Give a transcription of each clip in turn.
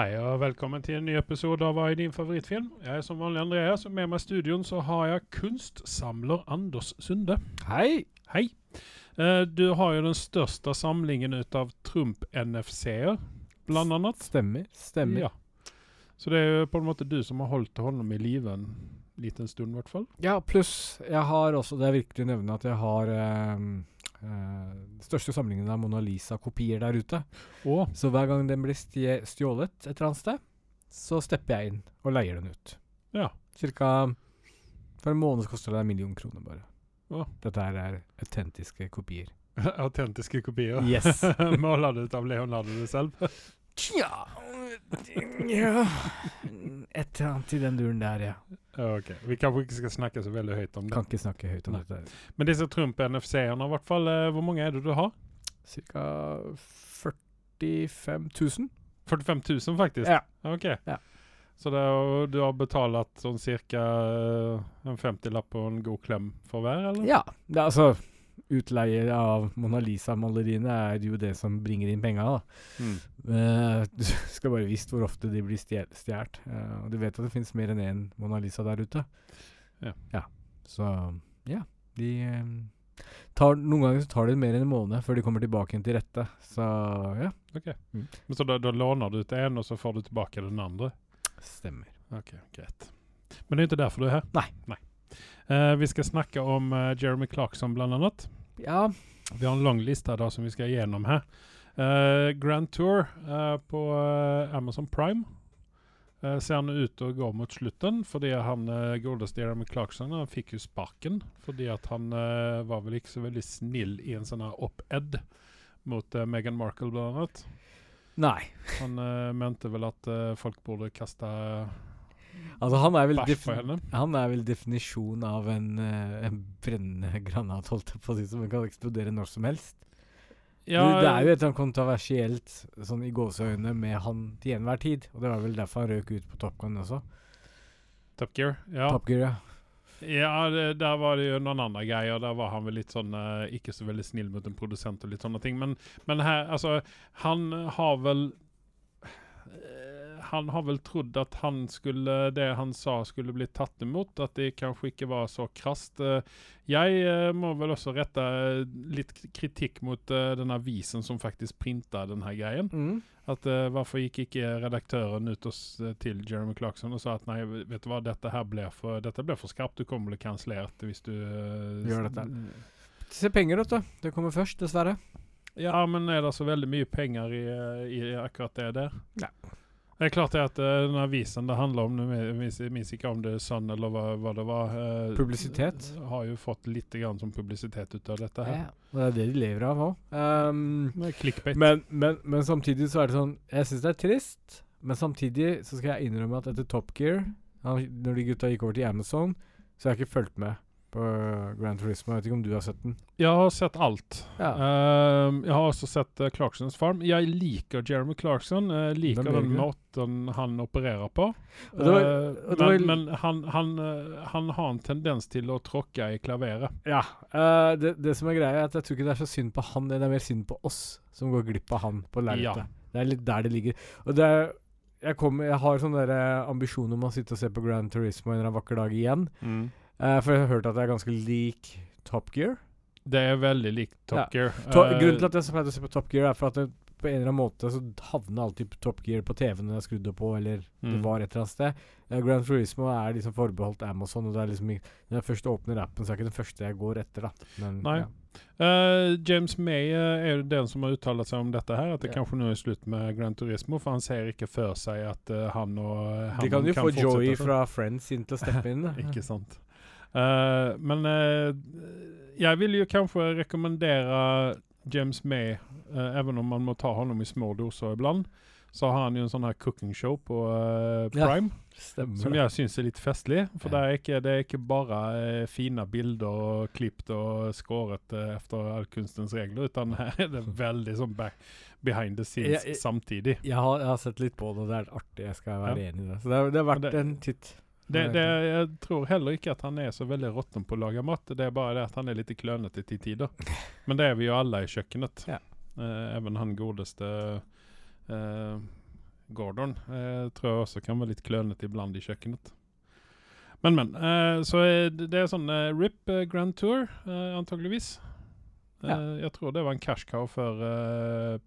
Hei og velkommen til en ny episode av Hva er din favorittfilm? Jeg er som vanlig Andreas, og med meg i studion så har jeg kunstsamler Anders Sunde. Hei! Hei. Eh, du har jo den største samlingen ut av Trump-NFC-er, blant annet. Stemmer. Stemmer. Ja. Så det er jo på en måte du som har holdt honom i live en liten stund, i hvert fall. Ja, pluss jeg har også Det er viktig å nevne at jeg har eh, den største samlingen av Mona Lisa-kopier der ute. Oh. Så hver gang den blir stjålet et eller annet sted, så stepper jeg inn og leier den ut. ja. Cirka For en måned koster det en million kroner, bare. Oh. Dette her er autentiske kopier. Autentiske kopier. Yes. Måler du ut av Leonardo selv? Tja Ja Et eller annet i den duren der, ja. Ok. Vi kanskje ikke skal snakke så veldig høyt om det. Kan ikke snakke høyt om Nei. dette. Men disse Trump-NFC-ene, i hvert fall, eh, hvor mange er det du har? Cirka 45 000. 45 000 faktisk? Ja. Ok. Ja. Så og du har betalt sånn cirka eh, en 50-lapp og en god klem for hver, eller? Ja. Det er altså Utleie av Mona Lisa-maleriene er jo det som bringer inn penga. Mm. Eh, du skal bare visst hvor ofte de blir stjålet. Eh, og du vet at det finnes mer enn én Mona Lisa der ute. Ja. Så ja. De eh, tar, Noen ganger så tar det mer enn en måned før de kommer tilbake igjen til rette. Så ja. Men så da, da låner du ut en, og så får du tilbake den andre? Stemmer. Ok, greit. Men det er ikke derfor du er her? Nei. Eh, vi skal snakke om uh, Jeremy Clarkson, blant annet. Ja. Vi har en lang liste da som vi skal gjennom her. Uh, Grand Tour uh, på uh, Amazon Prime ser han ut til å gå mot slutten, fordi han godeste Jeremy Clarkson han fikk jo sparken fordi at han var vel ikke så veldig snill i en sånn op-ed mot Meghan Markle, blant annet. Nei. Han mente vel at folk burde kaste Altså, han er vel han er vel definisjonen av en, uh, en brennende granat, holdt jeg på å si, som kan eksplodere når som helst. Ja, det, det er jo et sånn kontroversielt sånn i gåseøynene med han til enhver tid. Og det var vel derfor han røk ut på Top Gun også. Top Gear. Ja, Top Gear, ja. ja det, der var det jo noen andre greier. Der var han vel litt sånn uh, ikke så veldig snill mot en produsent og litt sånne ting. Men, men her, altså Han har vel eh, Han har vel trodd at han skulle det han sa, skulle bli tatt imot. At det kanskje ikke var så krast. Eh, Jeg eh, må vel også rette litt kritikk mot eh, den avisen som faktisk printa denne greien. Mm. At eh, Hvorfor gikk ikke redaktøren ut oss til Jeremy Clarkson og sa at nei, vet du hva, dette her ble for, dette ble for skarpt, du kommer til å bli kansellert hvis du eh, Gjør dette. Se penger, vet du. Det kommer først, dessverre. Ja, men er det så veldig mye penger i, eh, i akkurat det der? Nei. Det er klart det at uh, den avisen det handler om, jeg minns, ikke om det er sann eller hva, hva det var eh, Publisitet. Har jo fått litt grann som publisitet ut av dette her. Ja. Og det er det de lever av òg. Um, Med men, men, men samtidig så er det sånn Jeg syns det er trist, men samtidig så skal jeg innrømme at etter Top Gear, når de gutta gikk over til Amazon, så har jeg ikke fulgt med på Grand Turismo. Jeg vet ikke om du har sett den? Jeg har sett alt. Ja. Ehm, jeg har også sett uh, Clarksons Farm. Jeg liker Jeremy Clarkson. Jeg liker den, den måten han opererer på. Og det var- Eh, og det var- men men han, han, eh, han har en tendens til å tråkke i klaveret. Ja. eh, det, det som er greia, er at jeg tror ikke det er så synd på han, det er mer synd på oss som går glipp av han på lerretet. Ja. Det er litt der det ligger. Og det er jeg, kommer, jeg har sånn ambisjon om å sitte og se på Grand Turismo en eller annen vakker dag igjen. Eh, for jeg har hørt at det er ganske lik Top Gear. Det er veldig lik Top Ja. Gear. To Eh, grunnen til at jeg så pleide å se på Top Gear, er for at det, på en eller annen måte så havner alltid Top Gear på TV når jeg skrudde på, eller det Mm. var et eller annet sted. Uh, Grand Turismo er liksom forbeholdt Amazon, og det er liksom når jeg først åpner appen, så er det ikke den første jeg går etter, da. Men, Nei. Ja. Uh, James May uh, er den som har uttalt seg om dette her, at det Ja. kanskje nå er slutt med Grand Turismo, for han ser ikke for seg at uh, han og han De kan jo få Joey sånn. fra Friends inn til å steppe inn. Ikke sant. Eh, men uh, jeg vil jo kanskje rekommendere James May, uh, även om man må ta honom i små doser ibland, så har han jo en sånn her cooking show på eh, Ja, Prime, Stemmer. som jeg syns er litt festlig. For Ja. det, er ikke, det er ikke bare eh, fine bilder og klippet og skåret eh, efter all kunstens regler, utan her er det veldig sånn back behind the scenes jeg, jeg- samtidig. Jeg har, jeg har sett litt på det, og det er artig. Jeg skal være Ja. enig i det. Så det har vært en titt. Det, det, jeg tror heller ikke at han er så veldig råtten på å lage mat. Det er bare det at han er litt klønete til tider. Men det er vi jo alle i kjøkkenet. Ja. Eh, even han godeste eh, Gordon. Eh, tror jeg også kan være litt klønete iblant i kjøkkenet. Men, men. Eh, så det er sånn eh, RIP eh, Grand Tour, antageligvis. Eh, Ja. Jeg tror det var en cash cow for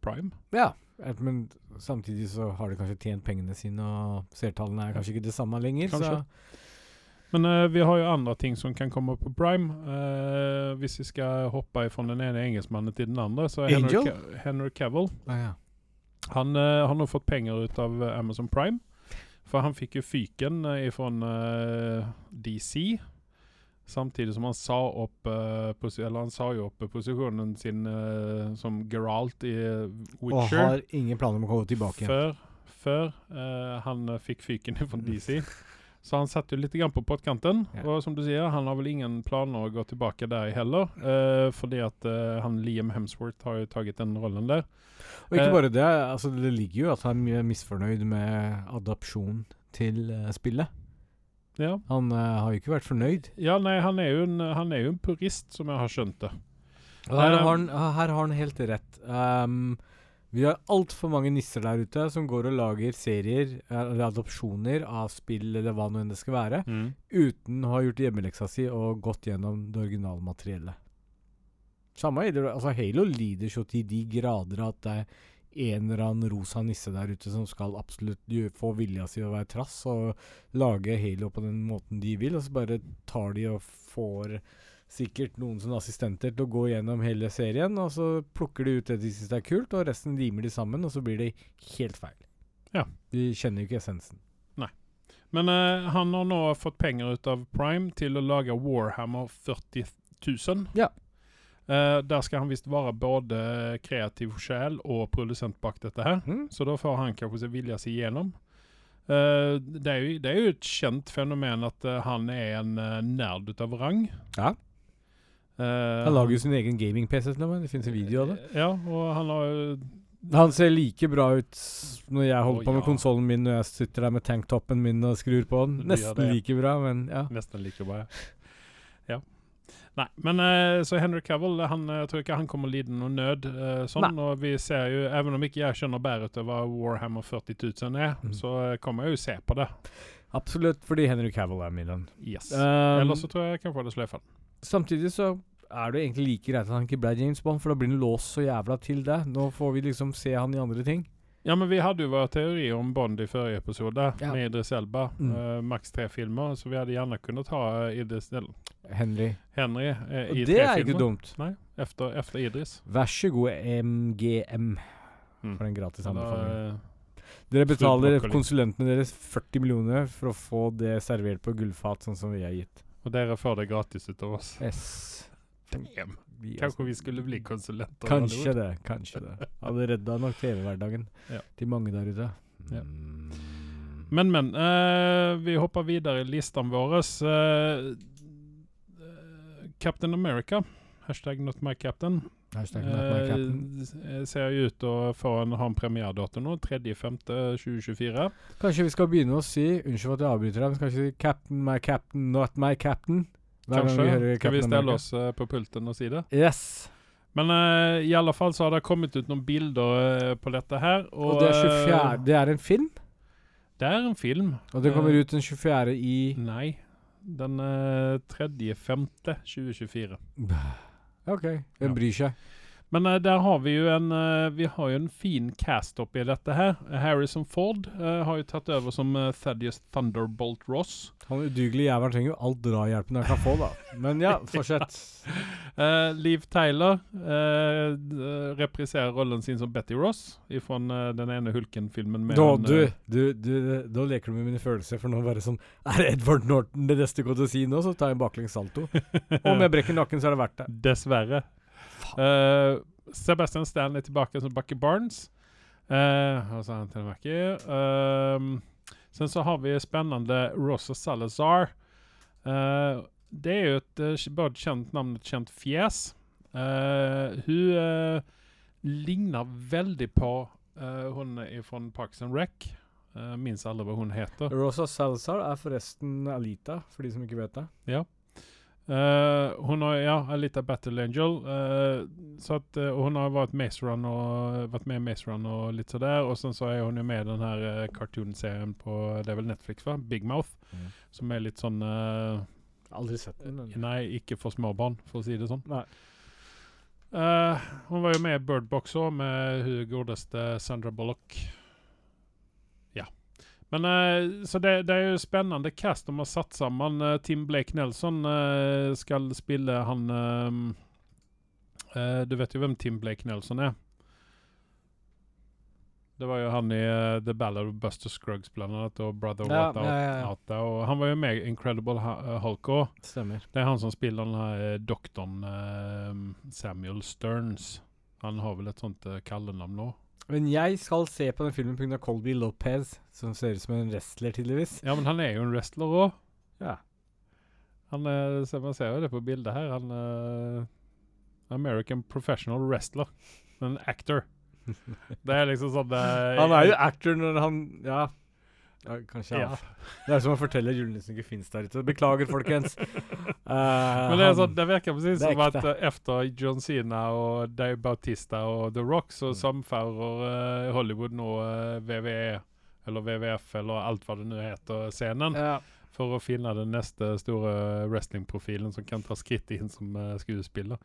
Prime. Ja. Men samtidig så har de kanskje tjent pengene sine, og seertallene er kanskje ikke det samme lenger. Kanskje. Så Men uh, vi har jo andre ting som kan komme på Prime. Uh, hvis vi skal hoppe fra den ene engelskmannen til den andre, så er Henry, Ca Henry Cavill ah, ja. Han uh, har nå fått penger ut av Amazon Prime. For han fikk jo fyken uh, fra DC. Samtidig som han sa opp uh, Eller han sa jo opp posisjonen sin uh, som Geralt i Witcher. Og har ingen planer om å gå tilbake. Før, før uh, han eh, fikk fyken fra DC. Så han satt jo litt grann på pottkanten. Ja. Og som du sier, han har vel ingen planer å gå tilbake der heller. eh, fordi at eh, han Liam Hemsworth har jo tatt den rollen der. Og ikke Eh, bare det, altså det ligger jo at han er misfornøyd med adopsjon til eh, spillet. Ja. Han uh, har jo ikke vært fornøyd. ja, nei, han er, jo en, han er jo en purist, som jeg har skjønt det. Her, Eh, har han, her har han helt rett. Um, vi har altfor mange nisser der ute som går og lager serier eh, eller adopsjoner av spill eller hva nå enn det skal være, uten å ha gjort hjemmeleksa si og gått gjennom det originale materiellet. Samme altså Halo lider så til de grader at det er en eller annen rosa nisse der ute som skal absolutt få vilja si å være trass og lage Halo på den måten de vil, og så bare tar de og får sikkert noen som assistenter til å gå gjennom hele serien, og så plukker de ut det de syns er kult, og resten limer de sammen, og så blir det helt feil. Ja. De kjenner jo ikke essensen. Men uh, han har nå fått penger ut av Prime til å lage Warhammer 40 000. Ja. Eh, der skal han visst være både kreativ sjel og produsent bak dette her. Mm. Så da får han kanskje vilja seg igjennom. Uh, det, er jo, det er jo et kjent fenomen at uh, han er en uh, nerd ut av rang. Ja. Eh, Han lager jo sin egen gaming-PC. Det finnes en video av det. Ja, og han har jo Han ser like bra ut når jeg holder oh, på med ja. konsollen min når jeg sitter der med tanktoppen min og skrur på den. Nesten like bra, men ja. Nesten like bra, ja. Nei, men uh, så Henry Cavill han, eh, jeg tror ikke han kommer å lide noe nød. Uh, sånn, og vi ser jo, Even om ikke jeg skjønner bedre ut hva Warhammer 40 000 er, Mm. så eh, kommer jeg jo se på det. Absolutt, fordi Henry Cavill er med. Yes. Um, Ellers så tror jeg kanskje kan få det sløyfa. Samtidig så er det egentlig like greit at han ikke ble James Bond, for da blir han låst så jævla til det. Nå får vi liksom se han i andre ting. Ja, men vi hadde jo våre teorier om Bond i forrige episode, Ja. med Idris Elba. Mm. Uh, maks tre filmer, så vi hadde gjerne kunnet ha eh, Idris, eller Henry. Henry eh, Og i det tre er ikke filmer. dumt. Nei, efter, efter Idris. God, MGM, Mm. for en gratis anbefaling. eh, Dere betaler konsulentene deres 40 millioner for å få det servert på gullfat, sånn som vi har gitt. og dere får det gratis ut av oss. Yes. Damn. Vi, Kanskje vi skulle bli konsulenter? Kanskje det. Kanskje det. Hadde redda nok TV-hverdagen Ja. til mange der ute. Ja. Mm. Men, men. Uh, vi hopper videre i listene våre. Eh, Captain America. Hashtag not my captain. Hashtag not my captain. Uh, ser ut til å få en, ha en premieredato nå. 3.5.2024. Kanskje vi skal begynne å si Unnskyld at jeg avbryter deg, men skal vi si 'Captain, my captain, not my captain'? Kanskje. Skal vi stelle oss eh, på pulten og si det? Yes. Men uh, i alle fall så har det kommet ut noen bilder uh, på dette her. Og, Og det er 24. eh, Det er en film, det er en film. og det kommer uh, ut den 24. i Nei. Den uh, 3.5.2024. OK, Ja. bryr seg? Men uh, der har vi jo en uh, Vi har jo en fin cast oppi dette her. Harrison Ford eh, har jo tatt over som uh, Thaddeus Thunderbolt Ross. Han udugelige jævelen trenger jo all drahjelpen han kan få, da. Men ja, fortsett. Liv Tyler repriserer rollen sin som Betty Ross fra den ene Hulken-filmen. med Nå, han, du, du, du, da leker du med mine følelser, for nå bare sånn Er Edward Norton det neste du kommer til å si nå, så tar jeg en baklengs salto. Om jeg brekker nakken, så er det verdt det. Dessverre. Eh, Sebastian Stan er tilbake som Bucky Barnes. Uh, og så han til Bucky. Uh, sen så har vi spennende Rosa Salazar. Uh, det er jo et uh, både kjent navn og et kjent fjes. Eh, hun uh, ligner veldig på uh, hun fra Parks and Rec. Uh, minns aldri hva hun heter. Rosa Salazar er forresten Alita, for de som ikke vet det. Eh, hon har, ja, Alita Battle Angel. Uh, så att, uh, hon har varit Maze Run och varit med i Maze Run och lite sådär. Och sen så är hon ju med i den här uh, cartoon-serien på, det är väl Netflix va? Big Mouth. Mm. Som är lite sån, eh, Aldri sett den. Eller? Nei, ikke for småbarn, for å si det sånn. Nei. Eh, hon var jo med i Bird Box òg, med hun godeste Sandra Bullock. Men eh, så det, det er jo spennende cast de har satt sammen. Eh, Tim Blake Nelson uh, skal spille han eh, Du vet jo hvem Tim Blake Nelson er? Det var jo han i uh, The Ballad of Buster Scruggs blant annet, og Brother Ja, What ja, ja. Out There. Han var jo med i Incredible eh, Hulk òg. Det er han som spiller den her doktoren doktorn eh, Samuel Stearns. Han har vel et sånt uh, kallenavn nå. Men jeg skal se på den filmen pga. Colby Lopez, som ser ut som en wrestler, tydeligvis. Ja men han er jo en wrestler òg. Ja. Han er, man ser jo det på bildet her. Han er American professional wrestler. En actor. Det er liksom sånn eh, Han er jo actor når han Ja. Ja kanskje ja. Det er som å fortelle at julenissen ikke fins der ute. Beklager, folkens. Uh, Men det, er sånn, det virker precis det som at eh, efter John Cena og Dave Bautista og The Rock så Mm. samfører uh, Hollywood nå uh, VVE, eller WWF eller alt hva det nå heter, scenen. ja. For å finne den neste store wrestlingprofilen som kan ta skritt inn som skuespiller.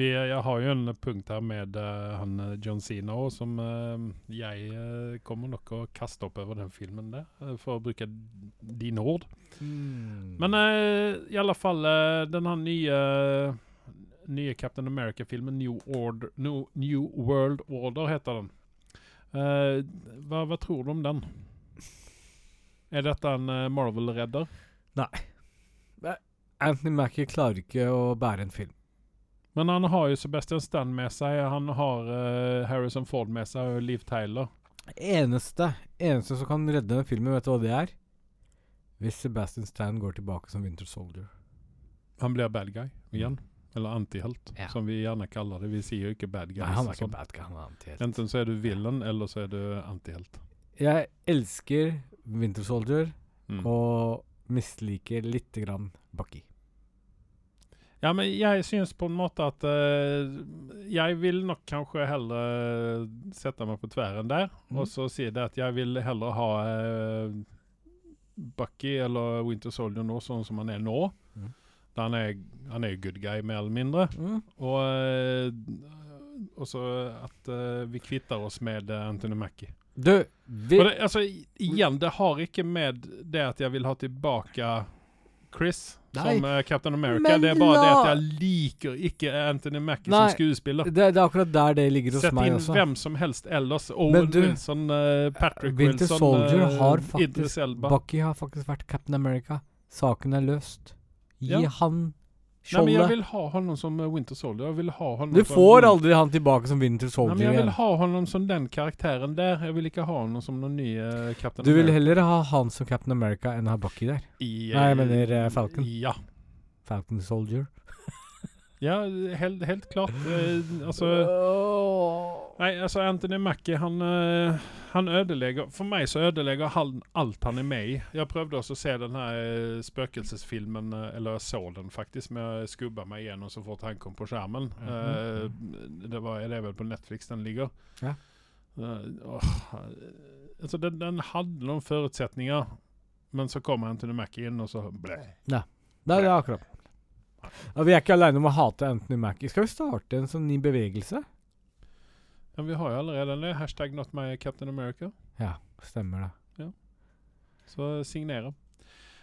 Vi, jeg har jo en punkt her med uh, han eh, John Cena òg, som uh, jeg kommer nok å kaste opp over den filmen der, for å bruke dine ord. Mm. Men i alle fall, den her nye nye Captain America-filmen New, New, New World Order heter den. Hva, hva tror du om den? Er dette en Marvel-redder? Nei. Anthony Mackie klarer ikke å bære en film. Men han har jo Sebastian Stan med seg, han har uh, Harrison Ford med seg og Liv Tyler. Eneste Eneste som kan redde den filmen, vet du hva det er? Hvis Sebastian Stan går tilbake som Winter Soldier. Han blir bad guy igjen. Eller antihelt, Ja. som vi gjerne kaller det. Vi sier jo ikke bad guy. Nei, han er sånn. ikke bad guy, han er antihelt. Enten så er du villain, eller så er du antihelt. Jeg elsker Winter Soldier Mm. og misliker lite grann Bucky. Ja, men jeg syns på en måte at uh, Jeg vil nok kanskje heller sette meg på tverren der, Mm. og så si det at jeg vil heller ha uh, Bucky eller Winter Soldier nå, sånn som han er nå. Mm. Han er, han er good guy, mer eller mindre. Og, uh, også at eh, vi kvitter oss med eh, Anthony Mackie. Du, vi det, altså, igjen, det har ikke med det at jeg vil ha tilbake Chris Nei, som uh, Captain America. men det er bare det at jeg liker ikke Anthony Mackie som skuespiller. det, det er akkurat der det ligger hos Sett meg inn hvem som helst ellers. Owen du, Wilson, uh, Patrick Winter Wilson, Soldier eh, har Idris faktisk Elba. Bucky har faktisk vært Captain America. Saken er løst. Gi Ja. han Nei, men jeg vil ha han som eh, Winter Soldier. Jeg vil ha honom Du som- får aldri han tilbake som Winter Nei, Soldier men jeg vil ha han som den karakteren der. Jeg vil ikke ha han som noen nye Captain America. Du vil heller ha han som Captain America enn ha Bucky der. I, Nei, jeg mener, eh, Falcon. Ja. Falcon Soldier. Ja, helt, helt klart. Eh, altså Nei, altså Anthony Mackie, han, eh, han ødelegger For meg så ødelegger han alt han er med i. Jeg prøvde også å se den her eh, spøkelsesfilmen, eh, eller jeg så den faktisk, men jeg skubba meg igjennom så fort han kom på skjermen. Eh, det, var, det er vel på Netflix den ligger. Ja. Åh, altså den, den hadde noen forutsetninger, men så kommer Anthony Mackie inn, og så ble. Nei, det er akkurat. Ja, vi er ikke aleine om å hate Anthony Mackie. Skal vi starte en sånn ny bevegelse? Ja, vi har jo allerede en Hashtag not my Captain America. Ja, stemmer det. Så signere.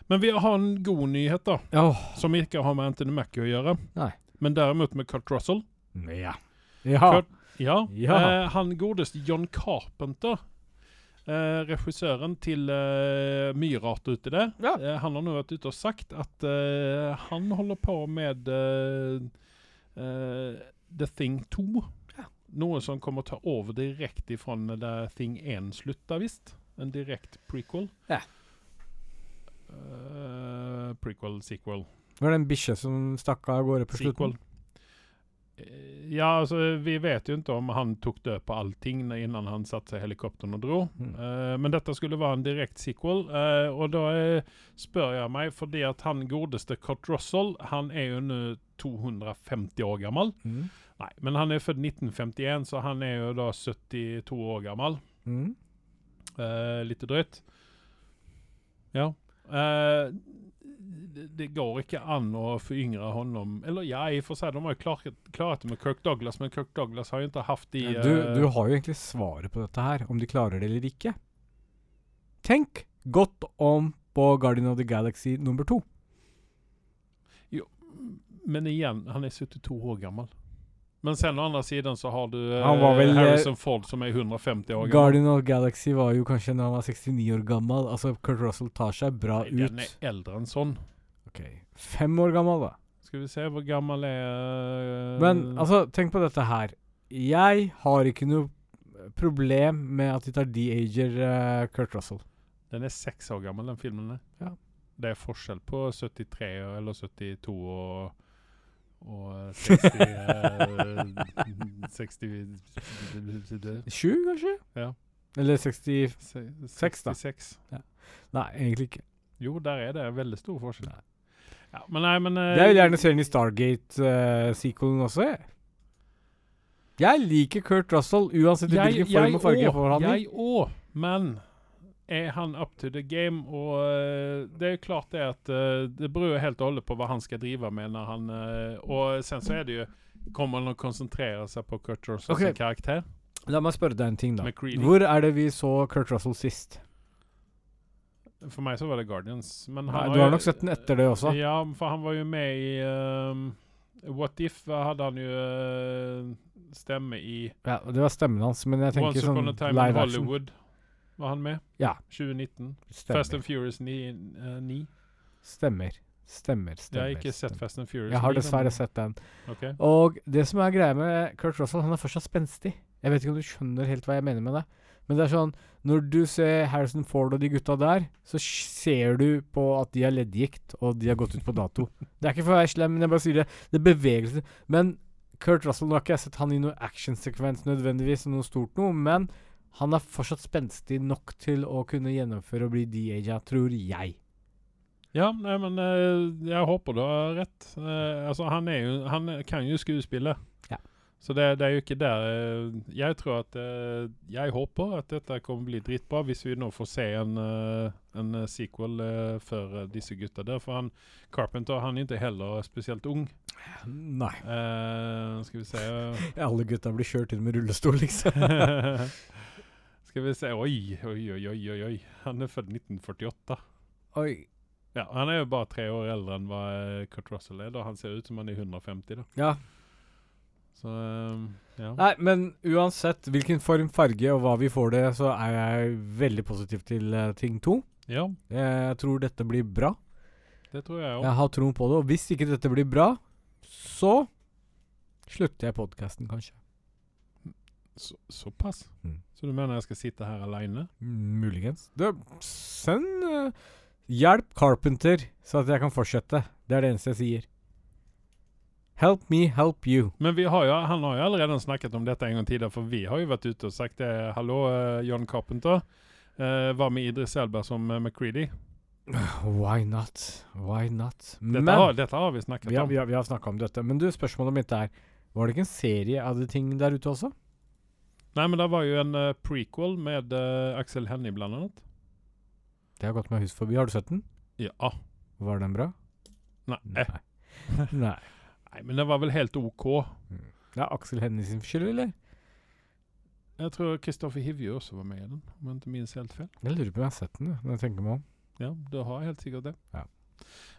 Men vi har en god nyhet, da. Oh. Som ikke har med Anthony Mackie å gjøre. Nei. Men derimot med Kurt Russell. ja. Ja. Kurt- Ja. Ja. Eh, han godeste John Carpenter, eh, regissøren til eh, mye rart uti der, Ja. eh, han har nå vært ute og sagt at eh, han holder på med eh, eh, The Thing 2. Noe som kommer å ta over direkte fra der Thing 1 slutta, visst. En direkte prequel. Ja. Eh, prequel, sequel. Var det en bikkje som stakk av gårde på Sequel. slutten? Eh, Ja, altså, vi vet jo ikke om han tok død på allting innan han satte seg i helikopteren og dro. Mm. Uh, men dette skulle være en direkte sequel, eh, og da eh, spør jeg meg, fordi at han godeste Kurt Russell, han er jo nå 250 år gammel. Mm. Nei, men han er født 1951, så han er jo da 72 år gammel. Mm. Litt drøyt. Ja. Det, går ikke an å foryngre honom Eller ja, i for seg, de har jo klart, klart det med Kirk Douglas, men Kirk Douglas har jo ikke hatt de Ja, du, eh, du har jo egentlig svaret på dette her, om de klarer det eller ikke. Tenk godt om på Guardian of the Galaxy nummer to. Men igjen, han er 72 år gammel. Men sen å andra sidan så har du eh, eh, Harrison Ford som er 150 år gammel. Guardian of Galaxy var jo kanskje når han var 69 år gammel. Altså, Kurt Russell tar seg bra den ut. er eldre enn sånn. Ok, Fem år gammel, da. Skal vi se, hvor gammel er eh, Men altså, tenk på dette her. Jeg har ikke noe problem med at de tar de-ager uh, Kurt Russell. Den er seks år gammel, den filmen. Ja. Det er forskjell på 73 eller 72 og, og 60 eh, 60 7, kanskje? Ja. Eller 60 se- Seks, da. 66. Nei, egentlig ikke. Jo, der er det veldig stor forskjell. Ja, men nei, men uh, Jeg vil gjerne se den i Stargate-sequelen også, jeg. Jeg liker Kurt Russell uansett hvilken form og farge jeg får han i. Jeg òg, men er han up to the game? Og eh, det er jo klart det at eh, det beror helt og på hva han skal drive med når han eh, Og sen så er det jo Kommer han å konsentrere seg på Kurt Russell okay. karakter? La meg spørre deg en ting, da. McCready. Hvor er det vi så Kurt Russell sist? For meg så var det Guardians. Men Nei, du har nok sett den etter det også. Ja, for han var jo med i ehm, What If hadde han jo uh, stemme i Ja, Det var stemmen hans, men jeg tenker sånn live action. Hollywood. Var han med? Ja. 2019. Fast and Furious 9. Uh, 9. Stemmer. Stemmer. Jeg har ikke sett. Fast and Furious. Jeg har dessverre sett den. Ok. Og det som er greia med Kurt Russell, han er fortsatt spenstig. Jeg vet ikke om du skjønner helt hva jeg mener med det. Men det er sånn Når du ser Harrison Ford og de gutta der, så ser du på at de har leddgikt, og de har gått ut på dato. Det er ikke for å være slem, men jeg bare sier det. Det er bevegelse. Men Kurt Russell, nå har ikke jeg sett han i noe actionsekvens nødvendigvis, noe stort noe, men han er fortsatt spenstig nok til å kunne gjennomføre og bli DAJ, tror jeg. Ja, nei, men eh, jeg håper du har rett. Eh, altså, han, jo, han kan jo skuespille. Ja. Så det, det er jo ikke der eh, Jeg tror at Jeg håper at dette kommer bli dritbra, hvis vi nå får se en, en sequel for disse gutta der. For han Carpenter han er ikke heller spesielt ung. Nei. Uh, skal vi se Alle gutta blir kjørt inn med rullestol, liksom. Skal vi se Oi, oi, oi, oi, oi. Han er født 1948. Oi. Ja, Han er jo bare tre år eldre enn hva Kurt Russell er. da Han ser ut som han er 150. da Ja. Så um, ja. Nei, men uansett hvilken form, farge og hva vi får det, så er jeg veldig positiv til uh, ting to. ja, Jeg tror dette blir bra. det tror jeg òg. Jeg har troen på det. Og hvis ikke dette blir bra, så slutter jeg podkasten, kanskje. Så, såpass? Mm. Så du mener jeg skal sitte her aleine? Muligens. Du, send uh, Hjelp Carpenter, så at jeg kan fortsette. Det er det eneste jeg sier. Help me, help you. Men vi har jo, han har jo allerede snakket om dette en gang tidligere, for vi har jo vært ute og sagt det. Hallo, uh, John Carpenter. Uh, var med Idris Elba som uh, McCready. Why not? Why not? Dette, Men har, dette har vi snakket vi har, om. vi har, vi har snakka om dette. Men du, spørsmålet mitt er Var det ikke en serie av de ting der ute også? Nei, men det var jo en uh, prequel med uh, Axel Hennie, blant annet. Det har gått meg hus forbi. Har du sett den? Ja. Var den bra? Nei. Nei. Nei. Nei, men det var vel helt OK. Det er Aksel Hennie sin skyld, eller? Jeg tror Kristoffer Hivju også var med i den, om jeg ikke minnes helt feil. Jeg lurer på om jeg har sett den, når jeg tenker meg om. Ja, du har helt sikkert det.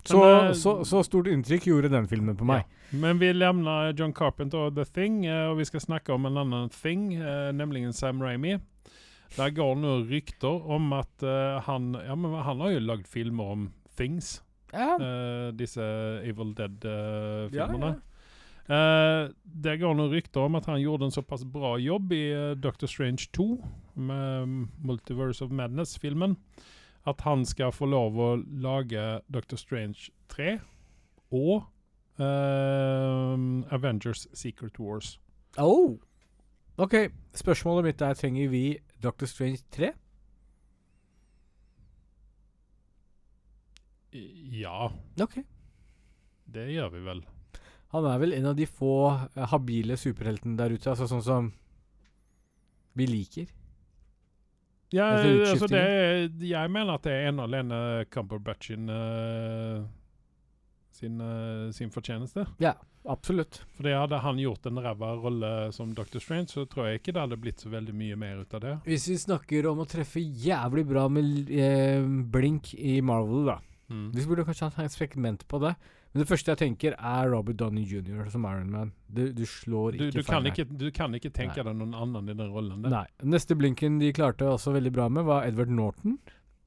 Så, eh, så, så stort inntrykk gjorde den filmen på meg. Men vi levner John Carpenter og The Thing, eh, og vi skal snakke om en annen thing, eh, nemlig Sam Raimi. Der går nå rykter om at han Ja, men han har jo lagd filmer om Things. Ja. Uh, disse Evil Dead-filmene. ja. Uh, det går noen rykter om at han gjorde en såpass bra jobb i uh, Doctor Strange 2, med Multiverse of Madness-filmen, at han skal få lov å lage Doctor Strange 3 og uh, Avengers Secret Wars. Oh. OK. Spørsmålet mitt er trenger vi Doctor Strange 3? Ja, OK. det gjør vi vel. Han er vel en av de få eh, habile superheltene der ute, altså sånn som vi liker. Ja, altså det jeg mener at det er ene og alene Cumberbatch sin, eh, sin, eh, sin fortjeneste. Absolutt. Fordi hadde han gjort en ræva rolle som Dr. Strange, så tror jeg ikke det hadde blitt så veldig mye mer ut av det. Hvis vi snakker om å treffe jævlig bra med eh, blink i Marvel, da. Mm. Vi burde kanskje ha et segment på det. Men det første jeg tenker, er Robert Downey jr. som Iron Man. Du, du slår ikke du, du feil her. ikke, du kan ikke tenke deg noen annen i den rollen der. Nei. Neste blinken de klarte også veldig bra med, var Edward Norton.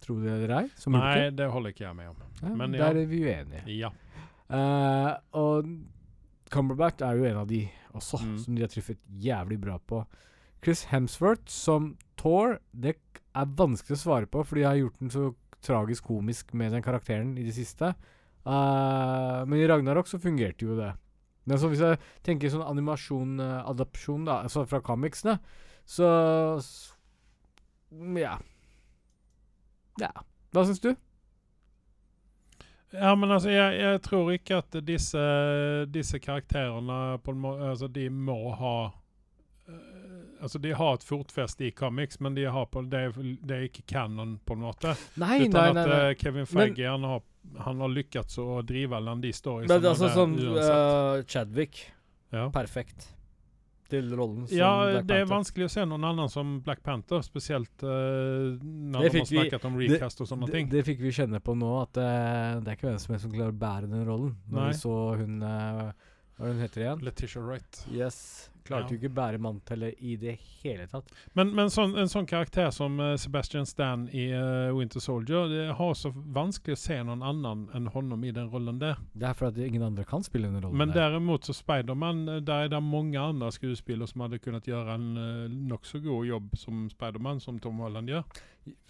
Tror dere det er? Som Nei, det? det holder ikke jeg med om. Ja, men ja. Der er vi uenige. Ja. Uh, og Cumberbatch er jo en av de også, Mm. som de har truffet jævlig bra på. Chris Hemsworth som Thor, det er vanskelig å svare på, fordi jeg har gjort den så tragisk komisk med den karakteren i det siste. Eh, men i Ragnarok så fungerte jo det. Men så hvis jeg tenker sånn animasjon, eh, da, altså fra comicsene, så Ja. Ja. Hva syns du? Ja, men altså, jeg, jeg tror ikke at disse, disse karakterene på en må, altså, de må ha Altså, de har et fotfeste i comics, men de har på, det, er, det er ikke canon, på en måte. Nei, Utan nei, nei. at uh, Kevin Feige han har, han har lyckats å drive alle de storiesene Men altså sånn uh, Chadwick. ja. Perfekt. Til rollen som Ja, Black det er vanskelig å se noen annen som Black Panther, spesielt uh, når Det de har snakket om recast og sånne det, ting. det fikk vi kjenne på nå, at uh, det er ikke hvem som helst som klarer å bære den rollen. Når Nei. vi så hun eh, Hva hun heter igjen? Letitia Wright. Yes. Klarte Ja. jo ikke bære mantellet i det hele tatt. Men, men sånn, en sånn karakter som uh, Sebastian Stan i uh, Winter Soldier, det har så vanskelig å se noen annen enn honom i den rollen der. Det er fordi ingen andre kan spille den rollen. Men der. derimot så Spiderman, eh, der er det mange andre skuespillere som hadde kunnet gjøre en uh, nokså god jobb som Spiderman, som Tom Holland gjør.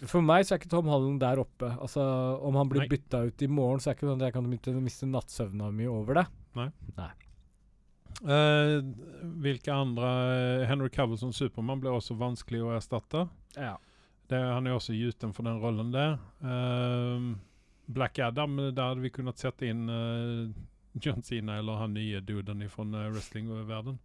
For meg så er ikke Tom Holland der oppe. Altså, Om han blir bytta ut i morgen, så er ikke sånn at jeg kan miste, nattsøvna mi over det. Eh, hvilke andre eh, Henry Cavill som Supermann ble også vanskelig å erstatte. Ja. Det, han er også gjuten for den rollen der. Uh, Black Adam, der hadde vi kunnet sette inn uh, John Cena eller han nye duden fra uh, wrestlingverden.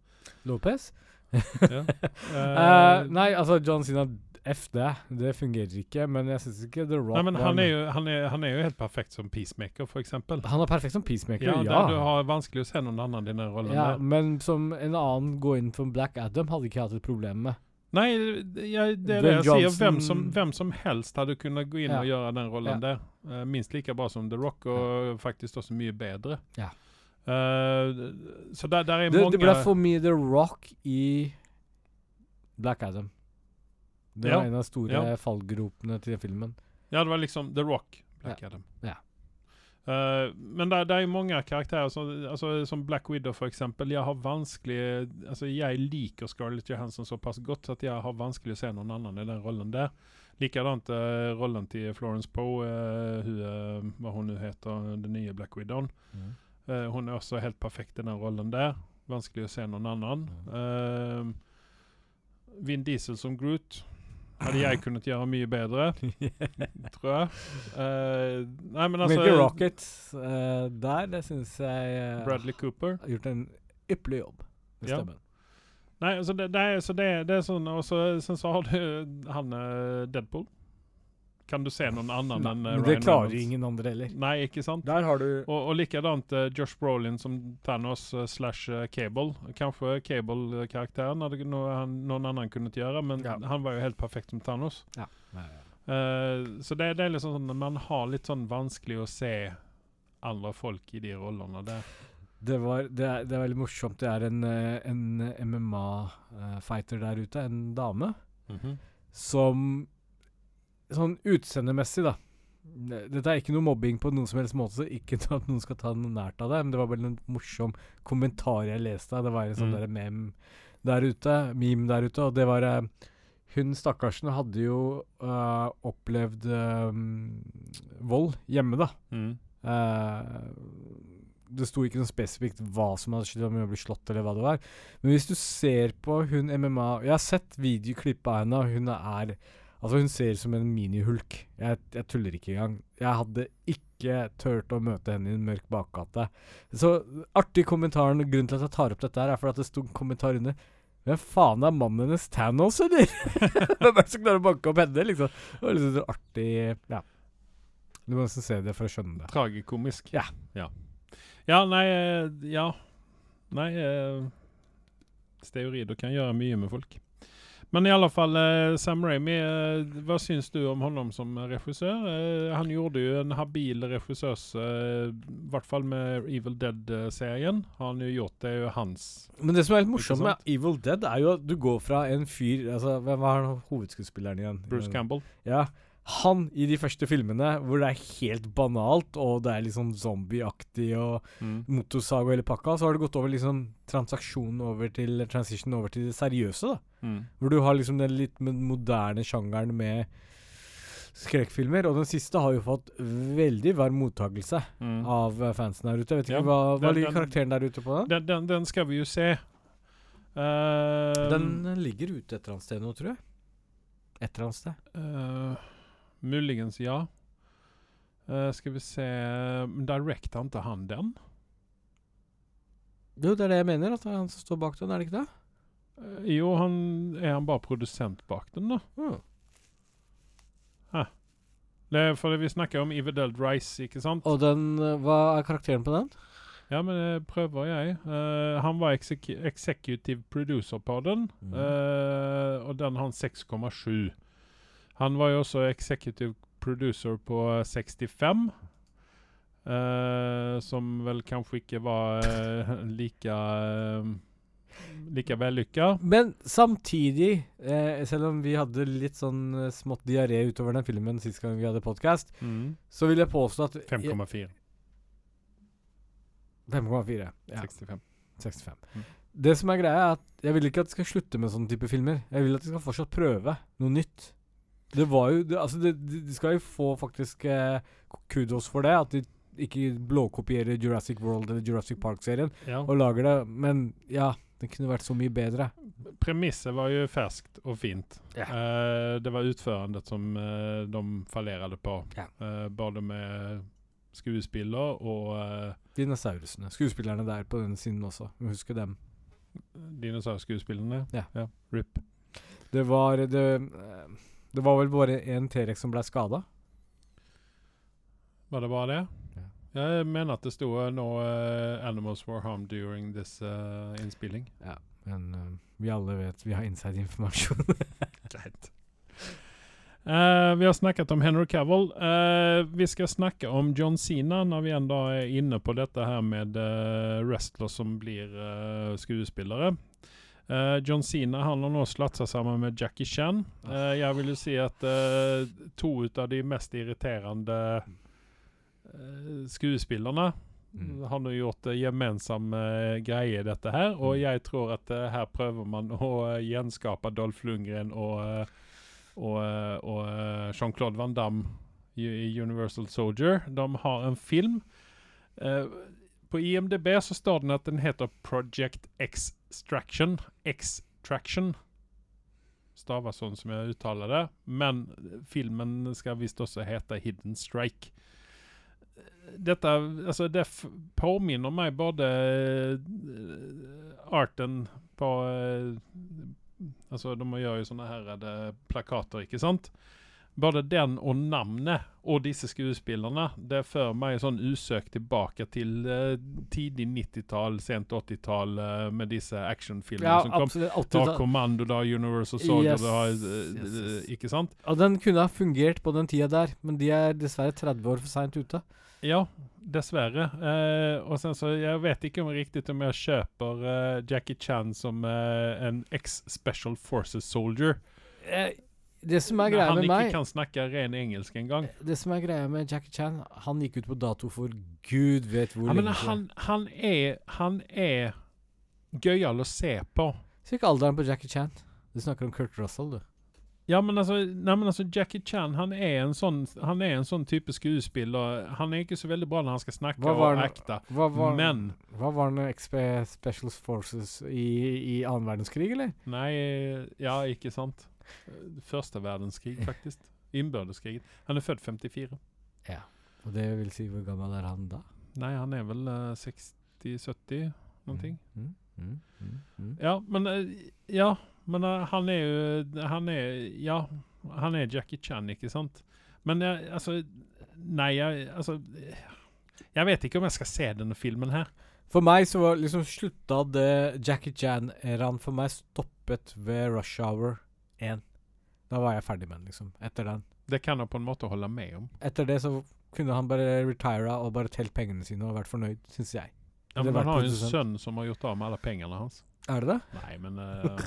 Lopez? Ja. Nei, altså John Sina F det. Det fungerer ikke. Men jeg syns ikke The Rock Nei, men han er, jo, han, er, han er jo helt perfekt som peacemaker, eksempel. Han er perfekt som peacemaker, Ja, ja. Der du har vanskelig å se noen annen i den rollen ja der. men som en annen gå inn for Black Adam hadde ikke hatt et problem med. Nei, det- jeg, det er det jeg jeg sier. Hvem som, hvem som helst hadde kunnet gå inn Ja. og gjøre den rollen Ja. der. Eh, minst like bra som The Rock, og faktisk også mye bedre. Ja. Uh, så der, der er Det, mange det ble for mye The Rock i Black Adam. Det Ja, var en av de store ja. fallgropene til filmen. Ja, det var liksom The Rock, Black Adam. Ja. Eh, men det, er mange karakterer, som, altså, som Black Widow eksempel. Jeg har vanskelig altså, Jeg liker Scarlett Johansson såpass godt at jeg har vanskelig å se noen annen i den rollen der. Likadant uh, rollen til Florence Poe, uh, hun, eh, hva hun nå heter, den nye Black Widowen. Uh, hun er også helt perfekt i den rollen der. Vanskelig å se noen annen. Eh, Vin Diesel som Groot hadde jeg kunnet gjøre mye bedre, tror jeg. Uh, nei, men altså Milky Rocket uh, der, det syns jeg uh, Bradley Cooper. har gjort en ypperlig jobb med Ja. stemmen. Nei, altså det, det, er, så det, det er sånn Og så, så har du han Deadpool. Kan du se noen annen enn Ryan men det klarer Reynolds? ingen andre heller. Nei, ikke sant? Der har du Og, og likadant uh, Josh Brolin som Thanos uh, slash uh, Cable. Kanskje Cable-karakteren hadde noe han, noen annen kunnet gjøre, men Ja. han var jo helt perfekt som Thanos. Ja. Eh, så det, det er liksom sånn man har litt sånn vanskelig å se andre folk i de rollene Det Det, var, det, er, det er veldig morsomt. Det er en, eh, en MMA-fighter der ute, en dame, som Sånn utseendemessig, da. Dette er ikke noe mobbing på noen som helst måte, så ikke at noen skal ta noe nært av det, men det var bare en morsom kommentar jeg leste. Det var en sånn Mm. der mem der ute, meme der ute, og det var eh, Hun stakkarsen hadde jo uh, opplevd um, vold hjemme, da. Mm. Uh, Det sto ikke noe spesifikt hva som hadde skjedd, om hun ble slått eller hva det var. Men hvis du ser på hun MMA Jeg har sett videoklipp av henne, og hun er Altså, hun ser ut som en minihulk. Jeg, jeg tuller ikke engang. Jeg hadde ikke turt å møte henne i en mørk bakgate. Så artig kommentaren Grunnen til at jeg tar opp dette, her er for at det sto en kommentar under. Hvem faen er mannen hennes Thanos, eller? Hvem er det som klarer å banke opp henne, liksom? Det var liksom så artig Ja. Du må nesten se det for å skjønne det. Tragikomisk. Ja. Ja, ja nei eh, Ja. Nei uh, Steorider kan gjøre mye med folk. Men i alle fall, eh, Sam Ramy, eh, hva syns du om honom som regissør? Eh, han gjorde jo en habil regissørs I hvert fall med Evil Dead-serien. Har han jo gjort det, jo hans Men det som er litt morsomt med Evil Dead, er jo at du går fra en fyr altså, Hvem var hovedskuespilleren igjen? Bruce Campbell. Ja. Han i de første filmene hvor det er helt banalt, og det er liksom zombieaktig og Mm. motorsag og hele pakka, så har det gått over liksom transaksjonen over til Transition over til det seriøse, da. Mm. Hvor du har liksom den litt moderne sjangeren med skrekkfilmer. Og den siste har jo fått veldig varm mottakelse Mm. av eh, fansen der ute. Jeg vet ikke Ja, hva, hva den- ligger karakteren der ute på den? Den, den, den skal vi jo se. Uh, Den eh, ligger ute et eller annet sted nå, tror jeg. Et eller annet sted. eh, muligens, ja. Uh, skal vi se Directa ikke han den? Jo, det er det jeg mener. At det er han som står bak den, er det ikke det? Uh, jo, han er han bare produsent bak den, da? Mm. Det er fordi vi snakker om Evil Dead Rise, ikke sant? Og den eh, Hva er karakteren på den? Ja, men det prøver jeg. Uh, han var exec executive producer på den, mm. uh, og den har han 6,7. Han var jo også executive producer på 65. Uh, som vel kanskje ikke var uh, like uh, like vellykka. Men samtidig, eh, selv om vi hadde litt sånn eh, smått diaré utover den filmen sist gang vi hadde podkast, så vil jeg påstå at 5,4. 5,4. Ja. 65. 65. Mm. Det som er greia, er at jeg vil ikke at de skal slutte med sånne type filmer. Jeg vil at de skal fortsatt prøve noe nytt. Det var jo det, Altså, det, de skal jo få faktisk eh, kudos for det. At de ikke blåkopierer Jurassic World eller Jurassic Park-serien Ja. og lager det. Men ja, det kunne vært så mye bedre. Premisset var jo ferskt og fint. Ja. Eh, det var utførendet som eh, de fallerte på. Ja. Eh, både med skuespiller og eh, Dinosaurusene. Skuespillerne der på den siden også. Husker dem. dinosaurskuespillerne. Ja. RIP. Det var det, eh, det var vel bare en T-rex som ble skada. Var det bare det? Ja. Jeg mener at det sto noe no eh, animals were harmed during this uh, innspilling. Men uh, vi alle vet vi har inside-informasjon. Greit. Uh, vi har snakket om Henry Cavill. Uh, vi skal snakke om John Cena når vi enda er inne på dette her med uh, wrestlere som blir skuespillere. Eh, John Cena han har nå slått seg sammen med Jackie Chan. Uh, jeg vil jo si at uh, to av de mest irriterende skuespillerne Mm. har nå gjort uh, greier, greie i dette her. Og Mm. jeg tror at her prøver man å gjenskape Dolph Lundgren og, og, og Jean-Claude Van Damme i, Universal Soldier. De har en film. Eh, på IMDb så står den at den heter Project Extraction. Extraction. Stavas sånn som jeg uttaler det. Men filmen skal visst også hete Hidden Strike. Dette altså det påminner meg både eh, arten på eh, Altså, de gjør jo sånne her eh, plakater, ikke sant? Både den og navnet og disse skuespillerne det fører meg sånn usøkt tilbake til uh, tidlig 90-tall, sent 80-tall uh, med disse actionfilmene ja, som kom. absolutt. Da- Kommando, da, Universal Soldier, Yes, da, har eh, yes, yes. Ikke sant? Ja, den kunne ha fungert på den tida der, men de er dessverre 30 år for seint ute. Ja, dessverre. Eh, og sen så, jeg vet ikke om riktig om jeg kjøper eh, Jackie Chan som eh, en ex-Special Forces soldier. Eh, det som er greia med meg han ikke kan snakke ren engelsk engang. Det som er greia med Jackie Chan, han gikk ut på dato for gud vet hvor Ja, lenge han, han er Han er gøyal å se på. Se ikke alderen på Jackie Chan. Du snakker om Kurt Russell, du. Ja, men altså, nei, men altså Jackie Chan han er en sånn Han er en sånn type skuespiller. Han er ikke så veldig bra når han skal snakke Hva og acte. Men hva var han XP Special Forces i, i annen verdenskrig, eller? Nei, ja, ikke sant. Første verdenskrig, faktisk. Innbyrdeskrigen. Han er født 54. Ja. Og det vil si, hvor gammel er han da? Nei, han er vel uh, 60-70, noen ting. Mm, mm, mm, mm. Ja, men uh, Ja, men uh, han er jo Han er Ja, han er Jackie Chan, ikke sant? Men jeg, altså Nei, jeg Altså Jeg vet ikke om jeg skal se denne filmen her. For meg så var liksom slutta det Jackie Chan-æraen for meg stoppet ved Rush Hour 1. Da var jeg ferdig med den, liksom. Etter den. Det kan jeg på en måte holde med om. Etter det så kunne han bare retire og bare telt pengene sine og vært fornøyd, syns jeg. Ja, men han har jo en sønn som har gjort av med alle pengene hans. Er det det? Nei, men uh,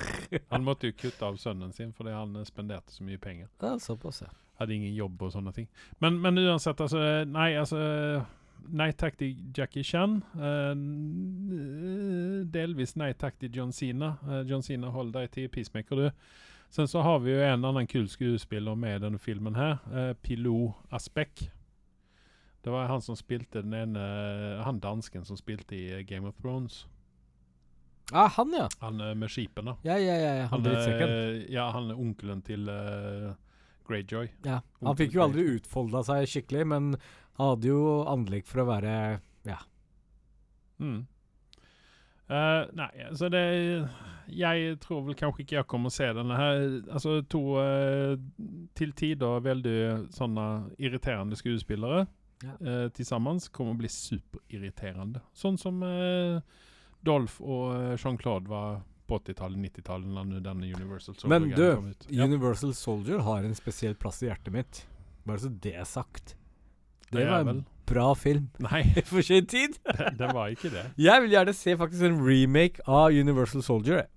han måtte jo kutte av sønnen sin fordi han eh, spenderte så mye penger. Ja, såpass, ja. Hadde ingen jobb og sånne ting. Men, men uansett, altså Nei, altså Nei takk til Jackie Chan. Uh, delvis nei takk til John Sina. Uh, John Sina, hold deg til Peacemaker, du. Sen så har vi jo en annen kul skuespiller med i denne filmen her. Eh, Pilot Aspek. Det var han som spilte den ene Han dansken som spilte i eh, Game of Thrones. Ah, han, ja. Han eh, med skipene. Ja, ja, ja. ja. Han Han, eh, ja, han onkelen til uh, Greyjoy. Ja. Han fikk jo aldri utfolda seg skikkelig, men han hadde jo anlegg for å være Ja. Mm. Eh, nei, altså det Jeg tror vel kanskje ikke jeg kommer å se denne her. Altså to uh, til tider veldig sånne irriterende skuespillere Ja. uh, til sammen kommer å bli superirriterende. Sånn som uh, Dolph og Jean-Claude var på 80-tallet, 90-tallet, når denne Universal Soldier Men du, kom ut. Ja, Universal Soldier har en spesiell plass i hjertet mitt. Bare så det er sagt. Det det er var vel bra film. Nei, For sin tid. det, det var ikke det. Jeg vil gjerne se faktisk en remake av Universal Soldier.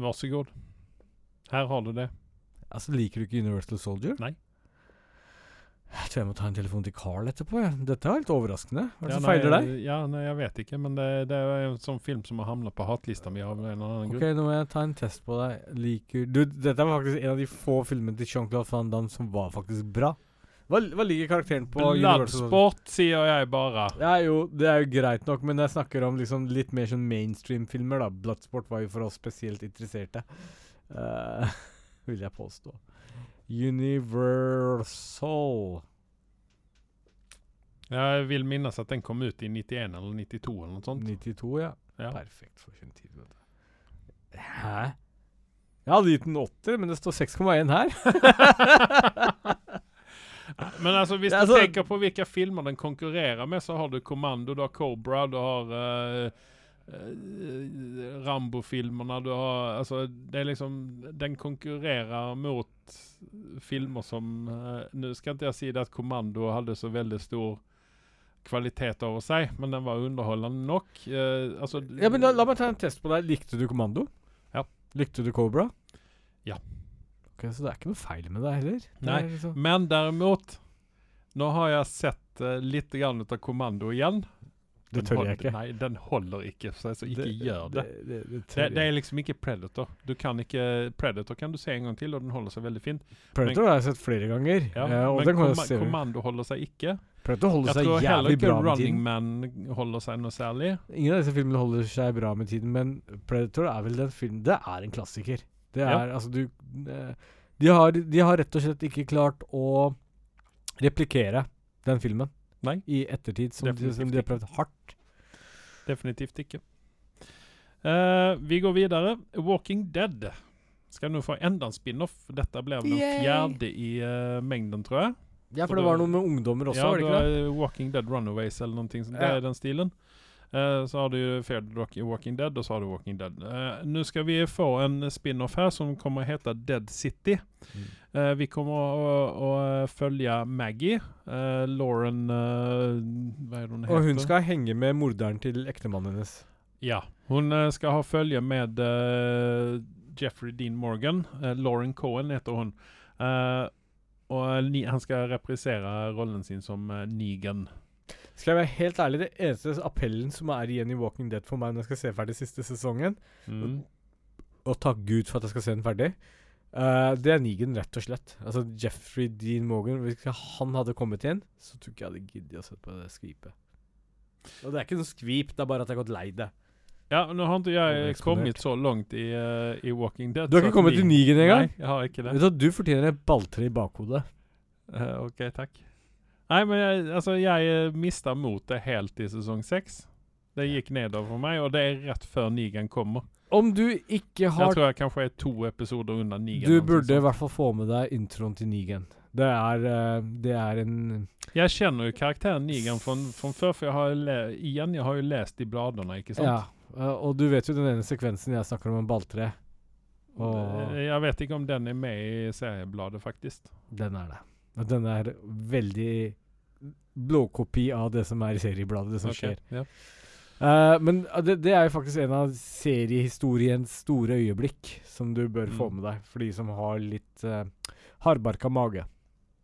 Vær så god. Her har du det. Altså, Liker du ikke Universal Soldier? Nei. Jeg tror jeg må ta en telefon til Carl etterpå. Ja. Dette var litt overraskende. Hva er det Ja, som feiler deg? Ja, nei, jeg vet ikke, men det, det er en sånn film som har havna på hatlista mi av en eller annen Ok, nå må jeg ta en test på deg. Liker du Dette var faktisk en av de få filmene til Jean-Claude Van Damme som var faktisk bra. Hva, hva ligger karakteren på Bloodsport, sier jeg bare. Ja, jo, det er jo greit nok, men jeg snakker om liksom litt mer sånn mainstream-filmer, da. Bloodsport var jo for oss spesielt interesserte. Uh, vil jeg påstå. Universal Jeg vil minnes at den kom ut i 91 eller 92 eller noe sånt. 92, ja. Ja. Perfekt for sin tid. vet du. Hæ? Jeg hadde gitt den 80, men det står 6,1 her. Men altså, hvis Ja, du altså- tenker på hvilke filmer den konkurrerer med, så har du Kommando, du har Cobra, du har uh, eh, Rambo-filmerna, du har Altså, det er liksom Den konkurrerer mot filmer som uh, skal ikke jeg si det at Kommando hadde så veldig stor kvalitet over seg, men den var underholdende nok. Uh, altså Ja, men la, la meg ta en test på deg. Likte du Kommando? Ja. Likte du Cobra? Ja. Ok, Så det er ikke noe feil med det heller? Det Nei, liksom- Men derimot Nå har jeg sett uh, litt grann ut av Kommando igjen. Det tør jeg ikke. Nei, den holder ikke, så, så ikke gjør det. Det, det, det, Det, er liksom ikke Predator. Du kan ikke Predator kan du se en gang til, og den holder seg veldig fint. Predator har jeg sett flere ganger. Ja, ja, og men se. Kommando holder seg ikke. Predator holder Jeg tror heller ikke Running. Man holder seg noe særlig. Ingen av disse filmene holder seg bra med tiden, men Predator er vel den filmen Det er en klassiker. Det er Ja. altså du eh, de har, de har rett og slett ikke klart å replikere den filmen Nei. i ettertid, som, de, som de har prøvd hardt. Definitivt ikke. Uh, vi går videre. Walking Dead skal nå få enda en spin-off. Dette ble den fjerde i uh, mengden, tror jeg. Ja, For det det- var noe med ungdommer også, ja, var det ikke det? Walking Dead Runaways eller noe sånt. Det er den stilen. Eh, så har du Fear Walking Dead, og så har du Walking Dead. Uh, Nå skal vi få en spin-off her som kommer å hete Dead City. Mm. Eh, vi kommer å, følge Maggie. eh, Lauren eh, er det hun heter? Og hun skal henge med morderen til ektemannen hennes. Ja. Hun eh, skal ha følge med eh, Jeffrey Dean Morgan. Eh, Lauren Cohen heter. Eh, og ni, han skal reprisere rollen sin som eh, Negan. Skal jeg være helt ærlig, det eneste appellen som er igjen i Walking Dead for meg når jeg skal se ferdig siste sesongen, Mm. og takk Gud for at jeg skal se den ferdig, Uh, det er Negan, rett og slett. Altså Jeffrey Dean Morgan Hvis han hadde kommet igjen, så tror ikke jeg hadde giddet å se på det skvipet. Og det er ikke noe skvip, det er bare at jeg har gått lei det. Ja, nå har ikke jeg kommet så langt i, uh, i Walking Dead. Du har ikke kommet til Nigen Negan engang? Nei, jeg har ikke det. Vet du at du fortjener et balltre i bakhodet. Uh, ok, takk. Nei, men jeg, altså, jeg mista motet helt i sesong seks. Det gikk nedover for meg, og det er rett før Nigen kommer. Om du ikke har Jeg tror jeg kanskje er to episoder unna Nigen. Du burde i hvert fall få med deg introen til Nigan. Det er, eh, det er en Jeg kjenner jo karakteren Nigen fra før, for jeg har, le igjen, jeg har jo lest i bladene, ikke sant? Ja. eh, og du vet jo den ene sekvensen jeg snakker om en balltre. Og Eh, Jeg vet ikke om den er med i seriebladet, faktisk. den er det. Og den er veldig blåkopi av det som er i seriebladet, det som okay. skjer. Ja. Uh, men eh, det, det er jo faktisk en av seriehistoriens store øyeblikk som du bør få Mm. med deg, for de som har litt uh, hardbarka mage.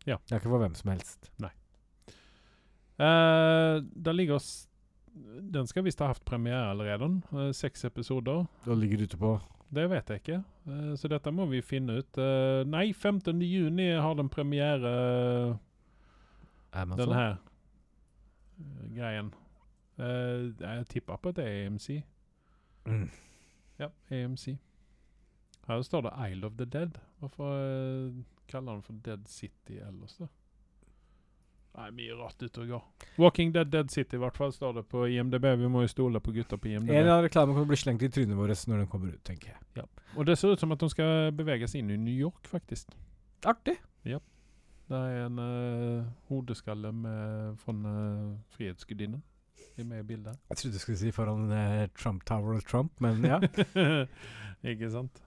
Ja. Det er ikke for hvem som helst. Nei. der ligger oss Den skal visst ha hatt premiere allerede. Uh, seks episoder. Da ligger det ute på Det vet jeg ikke, eh, så dette må vi finne ut. Eh, nei, 15. juni har den premiere, Amazon. den her eh, greien. Eh, jeg tipper på at det er AMC. Mm. Ja, AMC. Her står det Isle of the Dead. Hvorfor eh, kaller den for Dead City ellers, da? Nei, mye rart ute og går. Walking Dead Dead City, i hvert fall, står det på IMDb. Vi må jo stole på gutta på IMDb. En eller annen reklame kommer bli slengt i trynet vårt når den kommer ut, tenker jeg. Og det ser ut som at de skal bevege seg inn i New York, faktisk. Artig. Ja. Det er en uh, hodeskalle med, fra uh, Frihetsgudinnen med i bildet. Jeg trodde du skulle si foran uh, Trump Tower of Trump, men ja. Ikke sant?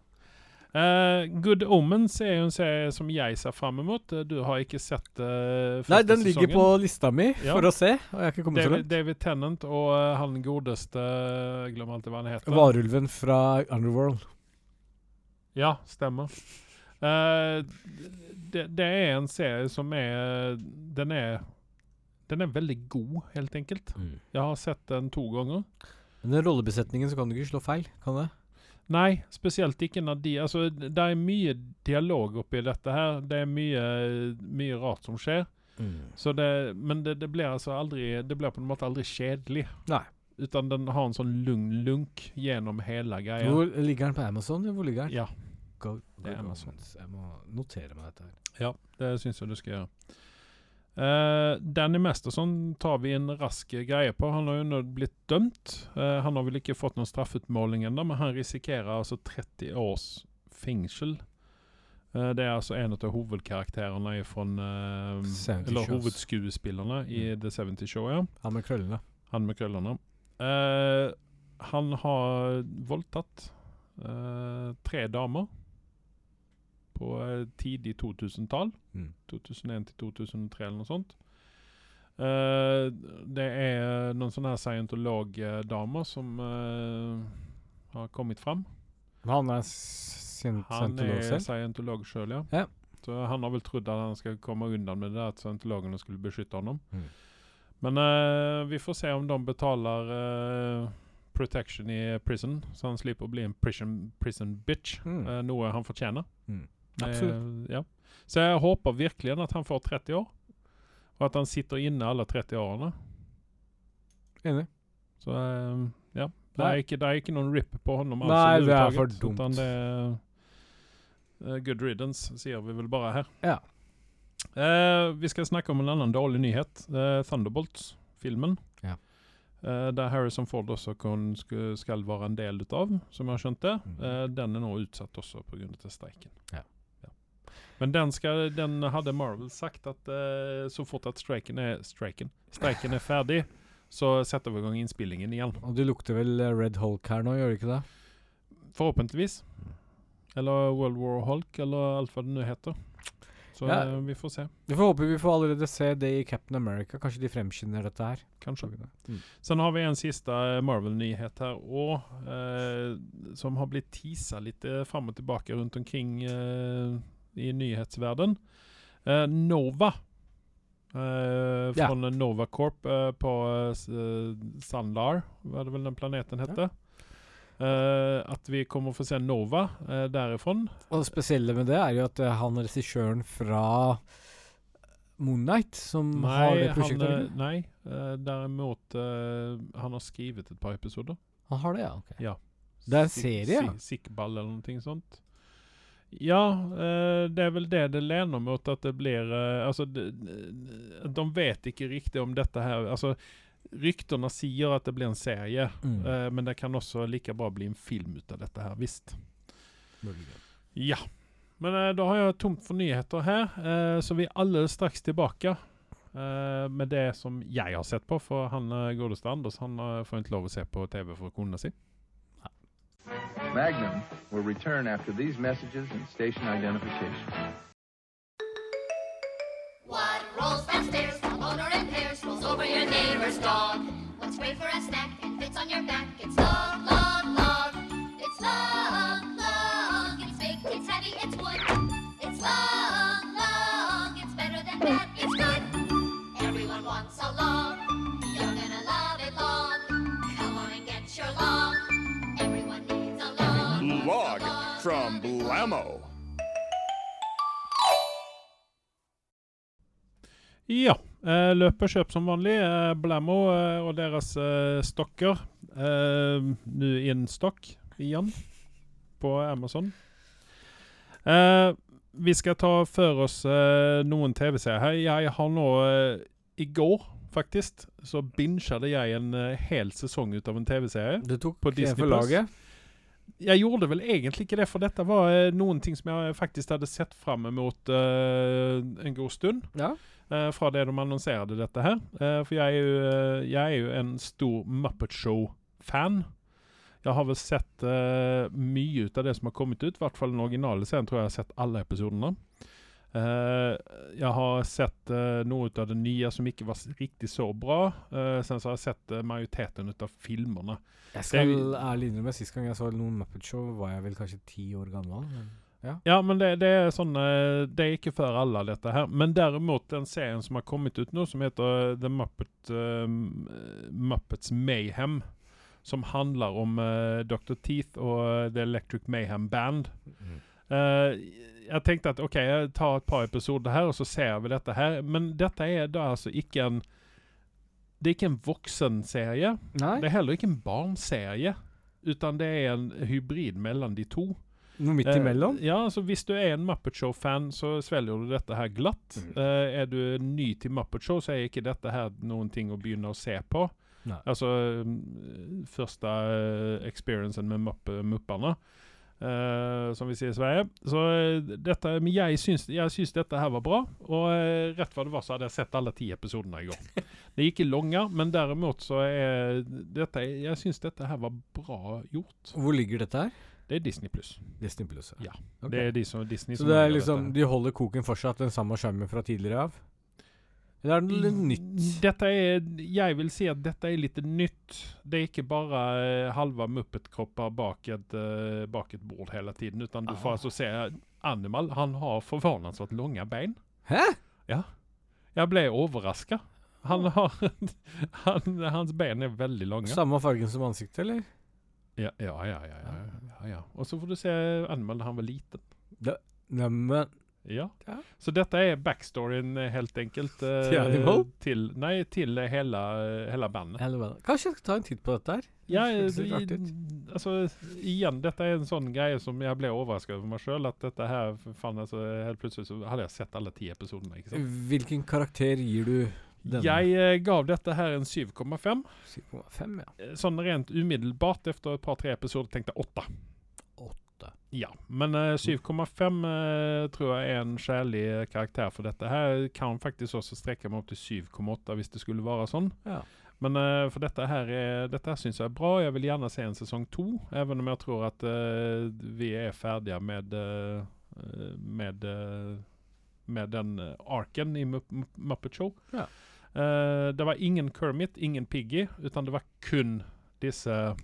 Eh, Good Omens er jo en serie som jeg ser fram mot. Du har ikke sett uh, første Nei, den ligger sesongen. på lista mi Ja. for å se, og jeg har ikke kommet så David, langt. David Tennant og uh, han godeste Glem alltid hva han heter. Varulven fra Underworld. Ja, stemmer. Uh, det, det er en serie som er Den er Den er veldig god, helt enkelt. Jeg har sett den to ganger. Men den rollebesetningen så kan du ikke slå feil, kan det? Nei, spesielt ikke når de Altså, det er mye dialog oppi dette her. Det er mye, mye rart som skjer. Så det, men det, det blir altså aldri Det blir på en måte aldri kjedelig. Nei. Utan den har en sånn lugn lunk gjennom hele greia. Hvor ligger den på Amazon? Hvor ligger den? Ja, Go, det er Go Amazon. Jeg må notere meg dette her. ja, det syns jeg du skal gjøre. Uh, Danny Masterson tar vi en rask greie på. Han har jo nå blitt dømt. Uh, han har vel ikke fått noen straffutmåling ennå, men han risikerer altså 30 års fengsel. Uh, det er altså en av hovedkarakterene fra Eller hovedskuespillerne i Mm. The 70 Show, ja. Han med krøllene. Han med krøllene. Han har voldtatt tre damer på eh, tidlig 2000-tall. Mm. 2001 til 2003 eller noe sånt. Uh, det er noen sånne her scientologdamer som uh, har kommet fram. Han er scientolog selv? Han er scientolog sjøl, ja. Ja. Så han har vel trodd at han skal komme unna med det, at scientologene skulle beskytte ham. Mm. Men uh, vi får se om de betaler protection i prison, så han slipper å bli en prison, prison bitch. Mm. noe han fortjener. Mm. Eh, Absolutt. ja. Så jeg håper virkelig at han får 30 år, og at han sitter inne alle 30 årene. Enig. Så eh, ja. Det er, ikke, det er ikke noen rip på honom. Nei, det er for dumt. Utan det er eh, good riddance, sier vi vel bare her. Ja. Uh, vi skal snakke om en annen dårlig nyhet. Uh, Thunderbolts-filmen. Ja. Uh, der Harrison Ford også kan, skal være en del av, som jeg har skjønt det. Mhm. Eh, den er nå utsatt også pga. streiken. Ja. Men den, skal, den hadde Marvel sagt at uh, så fort at streiken er, streiken, streiken er ferdig, så setter vi i gang innspillingen igjen. Og det lukter vel eh, Red Hulk her nå, gjør det ikke det? Forhåpentligvis. Eller World War Hulk, eller alt hva det nå heter. Så Ja. uh, vi får se. Vi får håpe vi får allerede se det i Captain America. Kanskje de fremskynder dette her. Kanskje. Mm. Sen har vi en sista eh, Marvel-nyhet her òg, uh, som har blitt tisa litt eh, fram og tilbake rundt omkring eh, i nyhetsverden. Uh, Nova. Eh, Ja. Fra Nova Corp uh, på uh, Sandar, var det vel den planeten hette. Eh, at vi kommer å få se Nova uh, derifra. Og det spesielle med det er jo at han regissøren fra Moonnight som har det prosjektet. Han, nei uh, derimot Han har skrevet et par episoder. Han har det, ja. ok. Ja. Det er en serie, Sikkball eller noe sånt. Ja, eh, det er vel det det lener mot at det blir eh, Altså, de, de vet ikke riktig om dette her Altså, ryktene sier at det blir en serie, Mm. eh, men det kan også like bra bli en film ut av dette her, visst. Ja. Men da har jeg tomt for nyheter her, eh, så vi er alle straks tilbake Uh, med det som jeg har sett på. For han uh, godeste Anders han uh, får ikke lov å se på TV for kona si. Magnum will return after these messages and station identification. What rolls downstairs, the motor and pairs, rolls over your neighbor's dog. What's great for a snack and fits on your back? It's log, log, log. Blammo. Ja. Eh, og kjøp som vanlig. Eh, Blammo eh, og deres eh, stokker. Nå in stock igjen på Amazon. Eh, vi skal ta for oss noen TV-serier her. Jeg har nå I går, faktisk, så binget jeg en hel sesong ut av en TV-serie. Du tok På Disney for Plus. Jeg gjorde vel egentlig ikke det, for dette var eh, noen ting som jeg faktisk hadde sett fram mot uh, en god stund. Ja. Uh, fra det de annonserte dette her. Uh, for jeg er, jo, eh, jeg er jo en stor Muppet Show-fan. Jeg har vel sett eh, mye ut av det som har kommet ut. I hvert fall den originale serien tror jeg har sett alle episodene. Eh, jeg har sett uh, noe av det nye som ikke var riktig så bra. Uh, sen så har jeg sett uh, majoriteten av filmene. Jeg skal ærlig innrømme, sist gang jeg så noen Muppet Show, var jeg vel kanskje ti år gammel. Men Ja, men det, det er sånn Det er ikke for alle, dette her. Men derimot den serien som har kommet ut nå, som heter The Muppet, Muppets Mayhem, som handler om uh, Dr. Teeth og uh, The Electric Mayhem Band. Eh, jeg tenkte at OK, jeg tar et par episoder her, og så ser vi dette her. Men dette er da altså ikke en Det er ikke en voksenserie. Nei? Det er heller ikke en barnserie. Utan det er en hybrid mellom de to. Noe midt Eh, ja, altså Hvis du er en Muppet Show-fan, så svelger du dette her glatt. Mm. Eh, er du ny til Muppet Show, så er ikke dette her noen ting å begynne å se på. Nei. Altså mm, første eh, experiencen med Mupp Muppene, eh, som vi sier i Sverige. Så eh, dette Men jeg syns, jeg syns dette her var bra, og uh, rett hva det var, så hadde jeg sett alle ti episodene i går. Det gikk i lange, men derimot så er dette Jeg syns dette her var bra gjort. Hvor ligger dette her? Det er Disney pluss. Disney Plus. Ja. Ok. Det er de som, Disney Så som det er liksom dette. De holder koken fortsatt den samme skjermen fra tidligere av? Eller er litt noe nytt? Dette er, jeg vil si at dette er litt nytt. Det er ikke bare uh, halve Muppet-kropper bak, eh, bak et bord hele tiden. Utan du får Ah. altså se Animal. Han har forvånansvært lange bein. Hæ? Jeg ble overraska. Han har han, Hans bein er veldig lange. Samme fargen som ansiktet, eller? Ja, ja, ja. ja, ja, ja, ja. Og så får du se Animal da han var liten. Neimen Ja. Ja. Så dette er backstoryen, eh, helt enkelt. eh, Til Animal? Til, nei, til hele, hele bandet. Kanskje jeg skal ta en titt på dette her? Ja, Det i- altså igjen, dette er en sånn greie som jeg ble overrasket over meg sjøl. At dette her faen, altså, Helt plutselig så hadde jeg sett alle ti episodene. ikke sant? Hvilken karakter gir du denne? Jeg eh, gav dette her en 7,5. 7,5, ja. Eh, Sånn rent umiddelbart etter et par-tre episoder tenkte jeg 8. Åtte. Ja, men eh, 7,5 eh, tror jeg er en kjærlig eh, karakter for dette. her Kan faktisk også strekke meg opp til 7,8 hvis det skulle være sånn. Ja. Men uh, for dette her er, dette her syns jeg er bra. Jeg vil gjerne se en sesong to, even om jeg tror at uh, vi er ferdige med uh, med, eh, med den eh, arken i Mupp- Mupp- Muppet Show. Ja. Eh, det var ingen Kermit, ingen Piggy, utan det var kun disse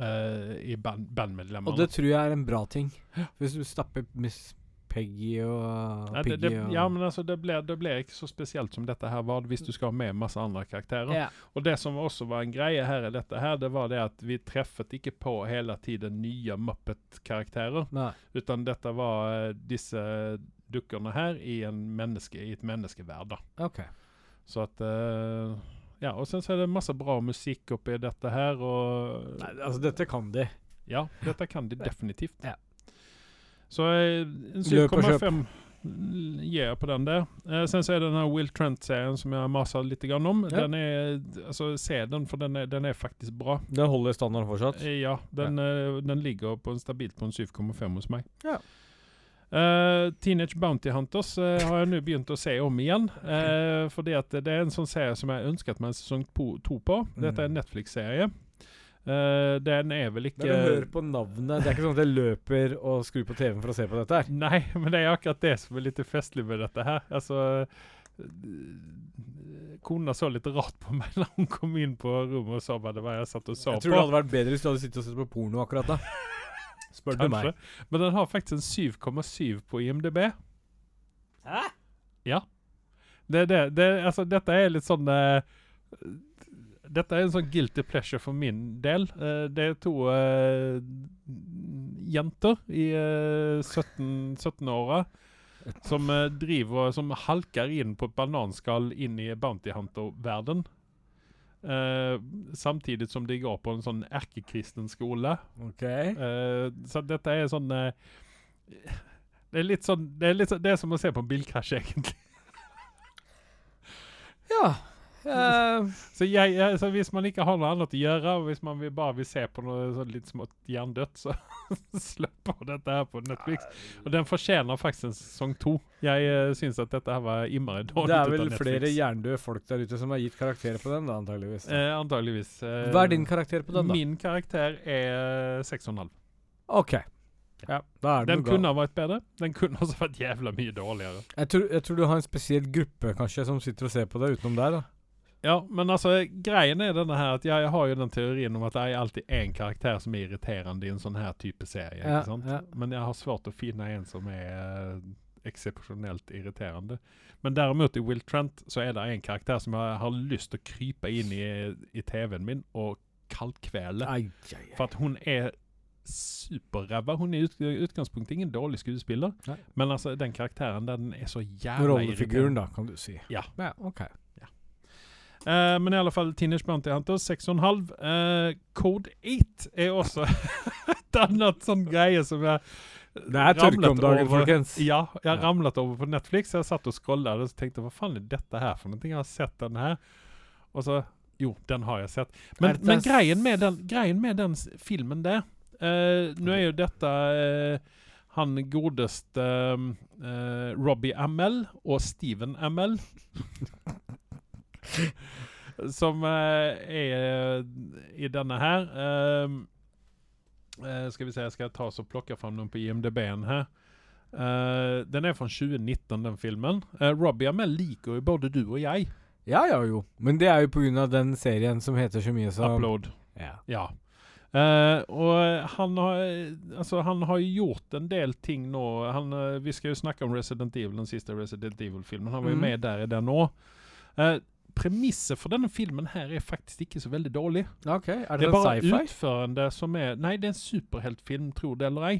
eh, i band, bandmedlemmene. Og det tror jeg er en bra ting. Hvis du stapper Miss Peggy og det, Piggy det, det, ja, men altså, det blir, det blir ikke så spesielt som dette her var, hvis du skal ha med masse andre karakterer. Ja. Og det som også var en greie her i dette her, det var det at vi treffet ikke på hele tiden nye Muppet-karakterer, utan dette var uh, disse dukkerne her i, en menneske, i et menneskeverd. da. OK. Så at eh, Ja, og sen så er det masse bra musikk oppi dette her, og Nei, altså, dette kan de. Ja, dette kan de definitivt. Ja. Så eh, en Løp og kjøp. 7,5 gir jeg på den der. Eh, sen så er det den her Will Trent-serien som jeg har masa litt grann om. Ja. Den er, altså Se den, for den er, den er faktisk bra. Den holder standarden fortsatt. Eh, Ja, den, eh, den ligger på en stabilt på en 7,5 hos meg. Ja. Eh, Teenage Bounty Hunters uh, har jeg nå begynt å se om igjen. Uh, fordi at det er en sånn serie som jeg ønsket meg en sesong to på. Dette er en Mm. Netflix-serie. Uh, den er vel ikke Når du hører på navnet Det er ikke sånn at jeg løper og skrur på TV-en for å se på dette her. Nei, men det er akkurat det som er litt festlig med dette her. Altså Kona så litt rart på meg da hun kom inn på rommet og sa hva det var jeg satt og sa på. Jeg tror det hadde vært bedre hvis du hadde sittet og sett på porno akkurat da. Spør du meg. Men den har faktisk en 7,7 på IMDb. Hæ? Ja. Det, det, det, altså, dette er litt sånn uh, Dette er en sånn guilty pleasure for min del. Uh, det er to uh, jenter i eh, 17 17-åra som driver og som halker inn på et bananskall inn i Bounty Hunter-verden. Eh, samtidig som de går på en sånn erkekristen skole. Okay. Uh, så dette er sånn uh, Det er litt sånn Det er, litt, det er som å se på en bilkrasj, egentlig. Ja. Eh, Så, jeg, jeg, så hvis man ikke har noe annet å gjøre, og hvis man vil, bare vil se på noe sånn litt smått hjernedødt, så slipper dette her på Netflix. Og den fortjener faktisk en sesong to. Jeg uh, syns at dette her var innmari dårlig det er vel flere jerndøde folk der ute som har gitt karakterer på den, da, antageligvis. Eh, antageligvis. eh, Hva er din karakter på den, da? Min karakter er 6,5. OK. Ja, Den kunne ha vært bedre. Den kunne også vært jævla mye dårligere. Jeg tror, jeg tror du har en spesiell gruppe kanskje som sitter og ser på deg utenom deg, da. Ja, men altså greien er denne her at jeg har jo den teorien om at det er alltid en karakter som er irriterende i en sånn her type serie. Ja, ja. Men jeg har svårt å finne en som er eh, eksepsjonelt irriterende. Men derimot i Will Trent så er det en karakter som jeg har lyst til å krype inn i, i TV-en min og kaldkvele. Ai, ai, ai. For at hun er superræva. Hun er i ut, utgangspunktet ingen dårlig skuespiller, Nei. men altså den karakteren den er så jævla irriterende. Rollefiguren, da, kan du si. Ja. ja OK. Eh, men i alle fall Teenage Bounty Hunter 6,5. Uh, Code 8 er også et annet sånn greie som jeg Det er tørke om dagen, folkens. Ja, jeg Ja. ramlet over på Netflix. Jeg satt og scrollet og så tenkte hva faen er dette her for noe? Jeg har sett den her. Og så Jo, den har jeg sett. Men, men greien, med den, greien med den filmen der eh, Nå er jo dette uh, han godeste uh, Robbie Amel og Steven Amell. som eh, er i denne her. Ehm, eh, skal vi se, jeg skal ta og plukke fram noen på IMDb-en her. Eh, den er fra 2019, den filmen. Eh, Robbie Amell liker jo både du og jeg. Ja, ja, jo. Men det er jo av den serien som heter så mye som Upload. Ja. Ja. Uh, og han har, altså, han har jo gjort en del ting nå. Han, uh, vi skal jo snakke om Resident Evil, den siste Resident Evil-filmen. Han var jo mm. med der i den nå. Uh, premisset for denne filmen her er faktisk ikke så veldig dårlig. Okay, Er Det det, er bare utførende som er Nei, det er en superheltfilm, tro det eller ei.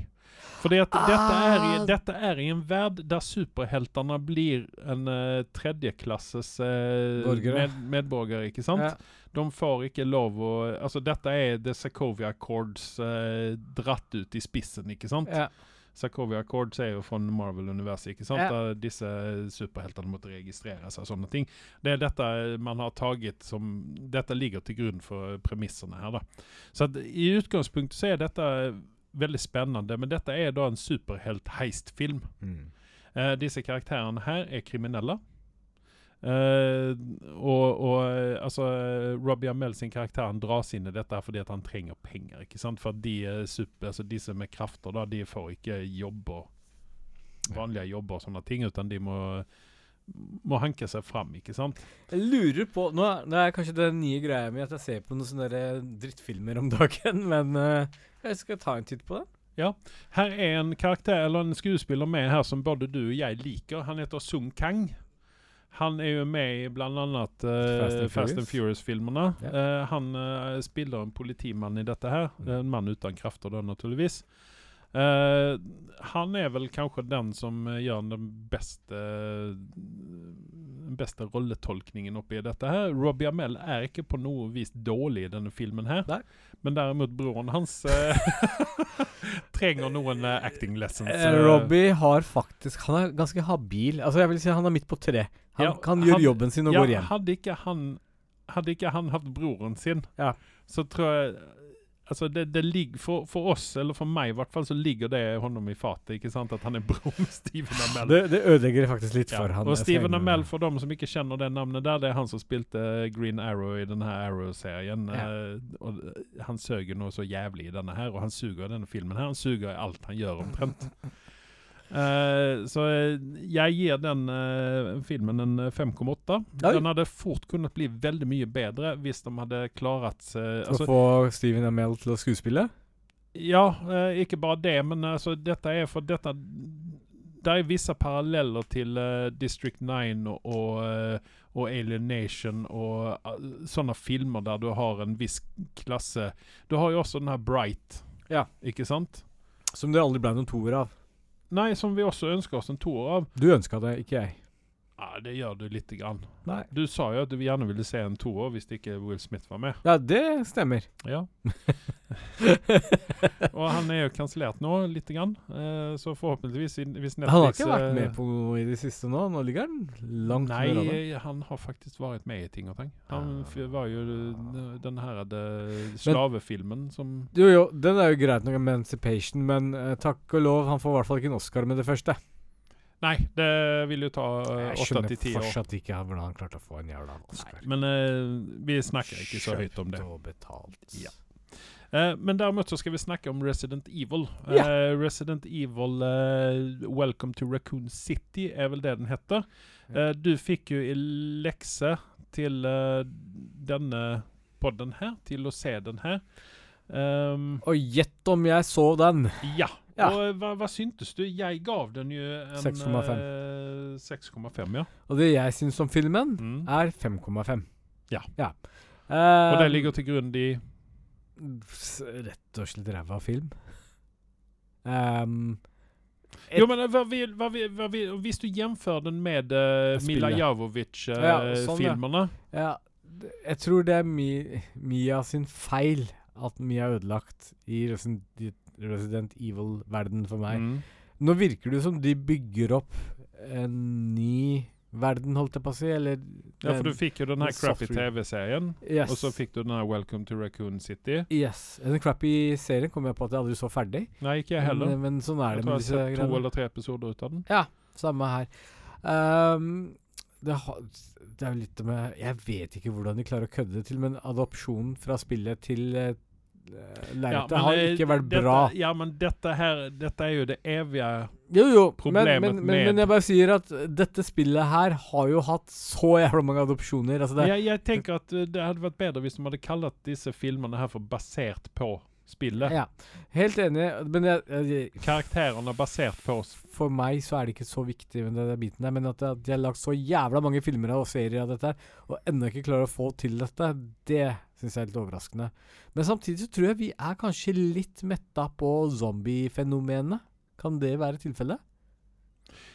For ah. dette, er i, Ah. dette er i en verd der superheltene blir en uh, tredjeklasses uh, med, medborgere, ikke sant? Ja. De får ikke lov å Altså, dette er The Sokovia Accords uh, dratt ut i spissen, ikke sant? Ja. Sokovia Accords er jo fra Marvel-universet, ikke sant? Ja. Der disse superheltene måtte registrere seg og sånne ting. Det er dette man har taget som Dette ligger til grunn for premissene her, da. Så at, i utgangspunktet så er dette veldig spennende, men dette er da en superhelt-heist-film. Mm. Eh, disse karakterene her er kriminelle. Eh, og, og eh, altså Robbie Amell sin karakter han dras inn i dette fordi at han trenger penger. ikke sant? For de, er super, altså de som er krafter da, de får ikke jobber, vanlige jobber og sånne ting, utan de må, må hanke seg fram. ikke sant? Jeg lurer på Nå nå er kanskje den nye greia mi at jeg ser på noen sånne drittfilmer om dagen, men uh, jeg skal ta en titt på den. Her er en karakter, eller en skuespiller med her som både du og jeg liker. Han heter Sung Kang. Han er jo med i blant annet eh, Fast and and Furious-filmene. Ja. Eh, han uh, spiller en politimann i dette her. Mm. En mann uten krefter, da, naturligvis. Uh, han er vel kanskje den som eh, gjør den beste den beste rolletolkningen oppi dette her. Robbie Amell er ikke på noe vis dårlig i denne filmen her. Nei. Men derimot broren hans eh, trenger noen eh, acting lessons. Eh, eh. Robbie har faktisk Han er ganske habil. Altså Jeg vil si han er midt på tre. Han Ja, kan gjøre jobben sin og ja, går hjem. Hadde ikke han Hadde ikke han hatt broren sin, Ja. så tror jeg Altså det, det ligger for, for oss, eller for meg i hvert fall, så ligger det honom i fatet. Ikke sant? At han er broren Steven Amell. Det, det ødelegger faktisk litt Ja. for han. Og Steven Amell, for dem som ikke kjenner det navnet der, det er han som spilte Green Arrow i denne Arrow-serien. Ja. Eh, og han søker noe så jævlig i denne her, og han suger i denne filmen her. Han suger i alt han gjør, omtrent. Eh, så eh, jeg gir den uh, filmen en eh, 5,8. Den hadde fort kunnet bli veldig mye bedre hvis de hadde klart Å altså, få Steven Amell til å skuespille? Ja, uh, ikke bare det, men altså, dette er for dette Det er visse paralleller til District 9 og, og, og Alien Nation og sånne filmer der du har en viss klasse. Du har jo også den her Bright, Ja. ikke sant? Som det aldri ble noen toer av. Nei, som vi også ønsker oss en toer av. Du ønska det, ikke jeg. Ja, det gjør du lite grann. Nei. Du sa jo at du gjerne ville se en toer hvis ikke Will Smith var med. Ja, det stemmer. Ja. og han er jo kansellert nå, lite grann. Eh, så forhåpentligvis hvis Netflix Han har ikke vært eh, med på noe i det siste nå. Nå ligger han langt Nei, under radaren. han har faktisk vært med i ting og tang. Han f- var jo eh, den her det, slavefilmen som Jo, jo, den er jo greit nok, Emancipation, men eh, takk og lov, han får i hvert fall ikke en Oscar med det første. Nei, det vil jo ta Jeg åtte skjønner til ti år. fortsatt ikke hvordan han klarte å få en jævla Oscar. Men uh, vi snakker ikke så høyt om det. Kjøpt og betalt. Ja. Uh, men derimot så skal vi snakke om Resident Evil. Ja. Eh, Resident Evil eh, Welcome to Raccoon City er vel det den heter. Eh, du fikk jo i lekse til eh, denne podden her, til å se den her. Um, Og gjett om jeg så den! ja. Ja. Og eh, hva, hva syntes du? Jeg gav den jo en 6,5. eh, 6,5, ja. Og det jeg syns om filmen, Mm. er 5,5. Ja. Eh, Og det ligger til grunn i Rett og slett ræva film. Um, et- Jo, men eh, hva vil, hva vil, hva vil, Hvis du jamfører den med uh, Mila Javovic-filmene uh, Ja, sånn, ja. ja, jeg tror det er Mi, Mia sin feil at Mia er ødelagt i liksom, i Resident Evil-verden for meg. Mm. Nå virker det som de bygger opp en ny verden, holdt jeg på å si, eller Ja, for du fikk jo den her crappy TV-serien, yes. og så fikk du den her Welcome to Raccoon City. Yes. Den crappy serien kom jeg på at jeg aldri så ferdig. Nei, ikke jeg heller. Men, men sånn er Jeg det tror med jeg disse har sett to eller tre episoder ut av den. Ja, Samme her. Um, det, ha, det er jo litt med Jeg vet ikke hvordan de klarer å kødde det til, men adopsjonen fra spillet til uh, ja, har eh, ikke vært dette, bra. Ja, men dette her Dette er jo det evige Jo, jo, problemet men, men, med- men jeg bare sier at dette spillet her har jo hatt så jævla mange adopsjoner. Altså det, jeg, jeg tenker at uh, det hadde vært bedre hvis de hadde kalt disse filmene her for basert på spillet. ja, helt enig, men jeg, jeg, Karakterene basert på oss. for meg så er det ikke så viktig med den biten der, men at, at de har lagd så jævla mange filmer og serier av dette og ennå ikke klarer å få til dette, det syns jeg er litt overraskende. Men samtidig så tror jeg vi er kanskje litt metta på zombiefenomenet. Kan det være tilfellet?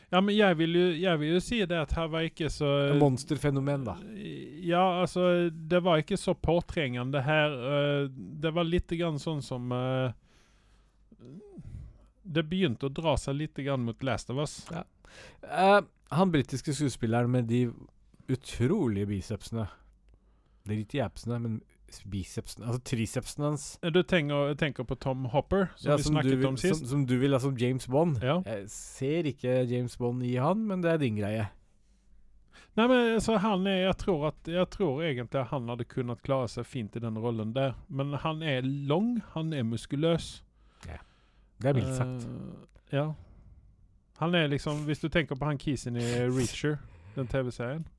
Ja, men jeg vil, jo, jeg vil jo si det at her var ikke så Monsterfenomen, da. Ja, altså Det var ikke så påtrengende her. eh, det var litt grann sånn som eh, Det begynte å dra seg litt grann mot Last of Us. Eh, han britiske skuespilleren med de utrolige bicepsene Drit i appsene, men bicepsene Altså tricepsen hans. Du tenker, tenker på Tom Hopper, som Ja, vi du snakket vil, om sist? Som, som du vil ha som James Bond. Ja. Jeg ser ikke James Bond i han, men det er din greie. Nei, men altså, han er, jeg, tror at, jeg tror egentlig han hadde kunnet klare seg fint i den rollen der. Men han er lang, han er muskuløs. Ja. Det er mildt sagt. Uh, ja. Han er liksom Hvis du tenker på han kisen i Reacher, den TV-serien er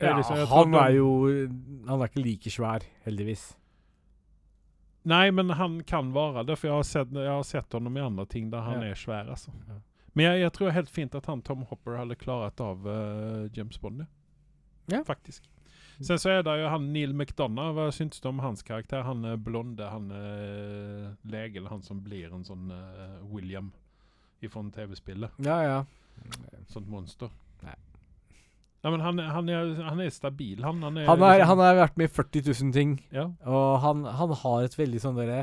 Ja, liksom- han er jo Han er ikke like svær, heldigvis. Nei, men han kan være det, for jeg har sett, jeg har sett honom i andre ting der han Ja. er svær. Altså. Ja. Men jeg, jeg, tror helt fint at han, Tom Hopper, hadde klart av uh, James Bond. Ja. Faktisk. Sen så er det jo han Neil McDonough, Hva syns du om hans karakter? Han er blonde, han är legen, han som blir en sånn uh, William ifra TV-spillet. Ja, ja. Sånt monster. Ja, men han, han, er, han er, stabil. Han, han, er, Han, er, liksom- har vært med i 40 000 ting, Ja. og han, han har et veldig sånn derre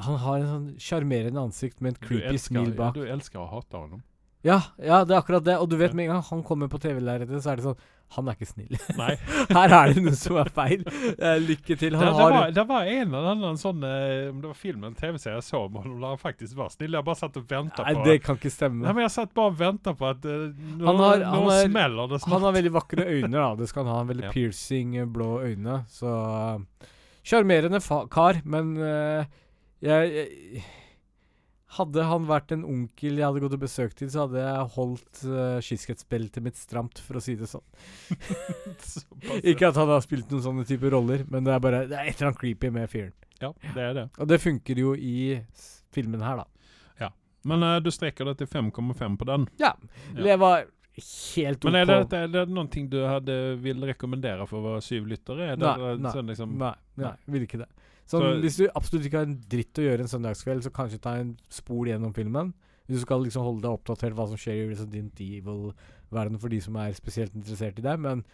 Han har en sånn sjarmerende ansikt med et creepy smil bak. du elsker å hate honom. Ja, ja, det er akkurat det. Og du vet med en gang han kommer på TV-lerretet, så er det sånn Han er ikke snill. Nei. Her er det noe som er feil. Eh, lykke til. Det, Han det, har var, det var en eller annen sånn eh, om det var film eller tv-serie jeg så om där han faktisk var snill. Jeg bare satt og venta på Nei, det kan ikke stemme. Nei, men Jeg satt bare og venta på at uh, nå, Han har- nå han har- smeller det snart. Han har veldig vakre øyne, da. Det skal han ha. Han Veldig Ja. piercing eh, blå øyne. Så eh, Sjarmerende kar, men eh, jeg, jeg Hadde han vært en onkel jeg hadde gått og besøkt til, så hadde jeg holdt uh, kyskhetsbeltet mitt stramt, for å si det sånn. Ikke at han har spilt noen sånne type roller, men det er bare Det er et eller annet creepy med fyren. Ja, det er det. Og det funker jo i filmen her, da. Ja. Men uh, du strekker det til 5,5 på den. Ja. Ja. Det var helt Men er det, er det någonting du hade vill rekommendera för våra syvlyttare? Är det, Nei, eh, nei, sånn liksom, Nei, nei, vil ikke det. Så, Så- hvis du absolutt ikke har en dritt å gjøre en søndagskveld, så kanskje ta en spol gjennom filmen. Hvis du skal liksom holde deg oppdatert hva som skjer i Resident Evil-verden for de som er spesielt interessert i det, men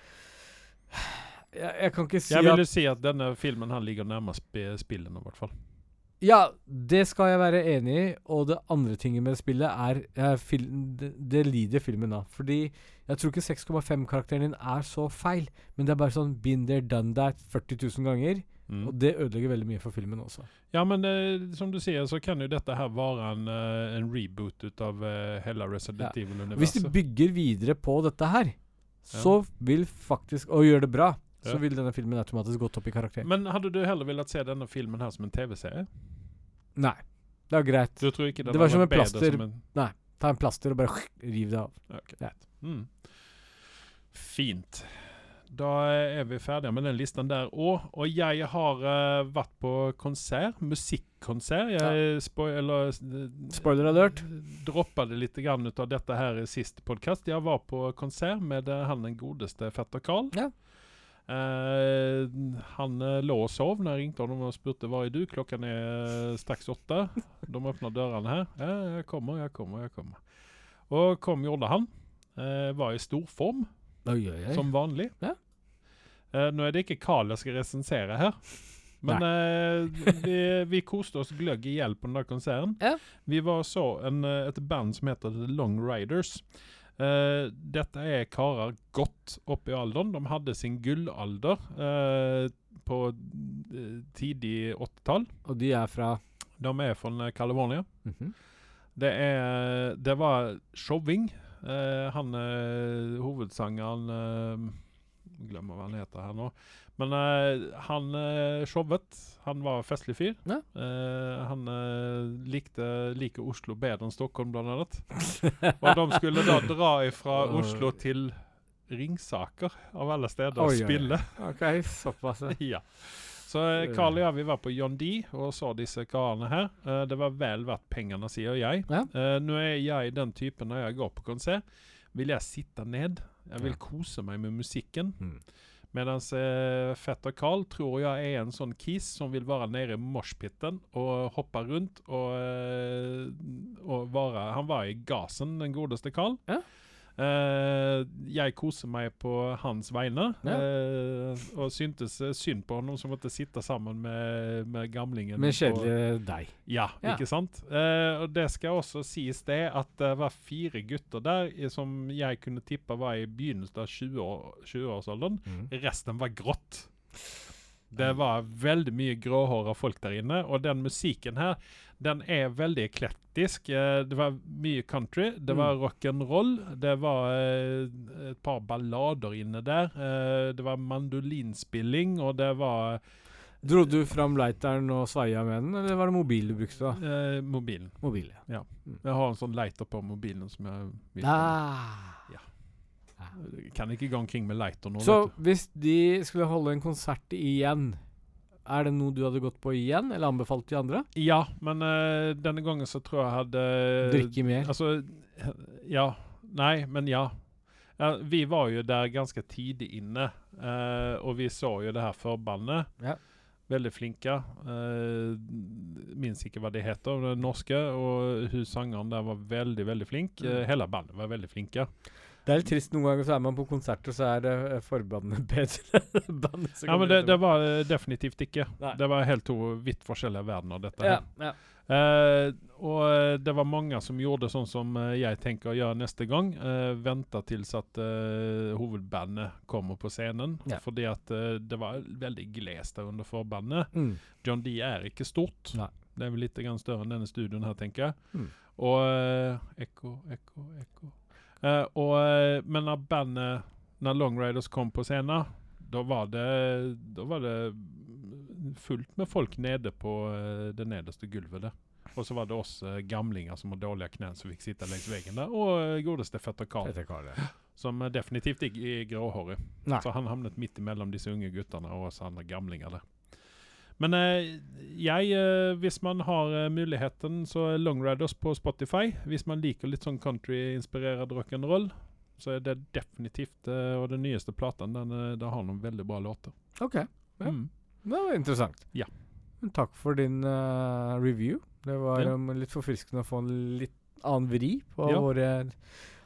jeg, jeg kan ikke si at Jeg vil jo si at denne filmen han ligger nærmest sp- spillen i hvert fall. Ja, det skal jeg være enig i, og det andre tinget med spillet er fil det, det lider filmen av. Fordi jeg tror ikke 6,5-karakteren din er så feil, men det er bare sånn been there, done that 40 000 ganger. Mm. Og det ødelegger veldig mye for filmen også. Ja men eh, som du sier, så kan jo dette her være en, eh, en reboot utav uh, hele Resident Ja. Evil-universet. Hvis de bygger videre på dette her, så vil faktisk Og gjør det bra, så vil denne filmen automatisk gått opp i karakter. Men hadde du heller villet se denne filmen her som en tv-serie? Nei. Det er greit. Du tror ikke den Det var som en plaster. som en... Ta en plaster og bare riv det av. Okay. Ja. Mm. Fint. Da er vi ferdige med den listen der òg. Og jeg har uh, vært på konsert, musikkonsert. Jeg spo eller, eh, Spoiler alert. droppade litt grann av dette her i sist podcast. Jeg var på konsert med uh, han den godeste fetter Karl. Ja. Uh, han lå og sov når jeg ringte ham og spurte hva er du. Klokken er straks åtte. De åpner dørene her. Ja, jeg kommer, jeg kommer, jeg kommer. Og kom gjorde han. Var i stor form, Oi, oi, oi. som vanlig. Ja. Eh, nå er det ikke Carl jeg skal resensere her. Men eh, vi, vi koste oss gløgg i hjel på den der konserten. Ja. Vi var så en, eh, et band som heter The Long Riders. Eh, dette er karer godt opp i alderen. De hadde sin gullalder eh, på eh, tidlig 80-tall. Og de er fra De er fra California. Mhm. Det, er, det var showing. Eh, han eh, hovedsangeren eh, Glemmer hva han heter her nå. Men eh, han eh, showet. Han var festlig fyr. Ja. Eh, han likte liker Oslo bedre enn Stockholm, blant annet. Og de skulle da dra fra Oslo til Ringsaker, av alle steder, og spille. OK, såpass. ja. Så eh, Carl og jeg vi var på John D og så disse karene her. Eh, det var vel verdt pengene, sier jeg. Ja. Eh, nå er jeg den typen når jeg går på konsert, vil jeg sitte ned. Jeg vil kose meg med musikken. Mm. Mens eh, fetter Carl tror jeg er en sånn kis som vil være nede i moshpiten og hoppe rundt og, eh, og være Han var i gasen, den godeste Carl. Ja. Eh, jeg koser meg på hans vegne, Ja. eh, og syntes synd på noen som måtte sitte sammen med, med gamlingen. Med kjedelig kjedelige deg. ja, Ja. ikke sant? Eh, og det skal også sies det at det var fire gutter der som jeg kunne tippe var i begynnelsen av 20-årsalderen. 20 mm. Resten var grått. Det var veldig mye gråhåra folk der inne, og den musikken her, den er veldig eklektisk. Eh, det var mye country, det var rock'n'roll, det var eh, et par ballader inne der. Eh, det var mandolinspilling, og det var Dro du fram lighteren og svaia med den, eller var det mobil du brukte? da? eh, mobilen. Mobil, ja. Jeg har en sånn lighter på mobilen som jeg vil Ah. Kan ikke gå omkring med lighter nå. Så hvis de skulle holde en konsert igjen, Er det noe du hadde gått på igjen, eller anbefalt de andre? Ja, men uh, denne gangen så tror jeg hadde Drikke mer? Altså, ja. Nei, men ja. Ja, vi var jo der ganske tidlig inne, uh, og vi så jo det her forbandet. Ja. Veldig flinke. Uh, Minns ikke hva de heter, det norske. Og hun sangeren der var veldig, veldig flink. Eh, hele bandet var veldig flinke. Det er litt trist noen ganger, så er man på konsert, og så er uh, forbandet bedre bandet Ja, men det, det var eh, definitivt ikke. Nei. Det var helt to vidt forskjellige verdener, dette. ja, her. ja. Uh, og det var mange som gjorde sånn som jeg tenker å gjøre neste gang. Uh, Vente til at hovedbandet kommer på scenen. Ja. Fordi at det var veldig glest der under forbandet. Mm. John D er ikke stort. Nei. Det er vel litt grann større enn denne studioen her, tenker jeg. Mm. Og Ekko, ekko, ekko. Eh, og, eh, men når bandet Når Long Riders kom på scenen, da var var det fullt med folk nede på uh, det nederste gulvet der. Og så var det oss uh, gamlinger som har dårlige knær, som fikk sitte langs veggen der. Og uh, godeste fetter Karl, som definitivt ikke er gråhårig. Nei. Så han havnet midt imellom disse unge guttene og oss andre gamlinger der. Men eh, jeg, eh, hvis man har eh, muligheten, så er Long Riders på Spotify. Hvis man liker litt sånn country-inspirert rock'n'roll, så er det definitivt Og den nyeste platen, den, den har noen veldig bra låter. OK. Ja. Mm. Det var interessant. Ja. Men takk for din uh, review. Det var Ja. um, litt forfriskende å få en litt annen vri på Ja. våre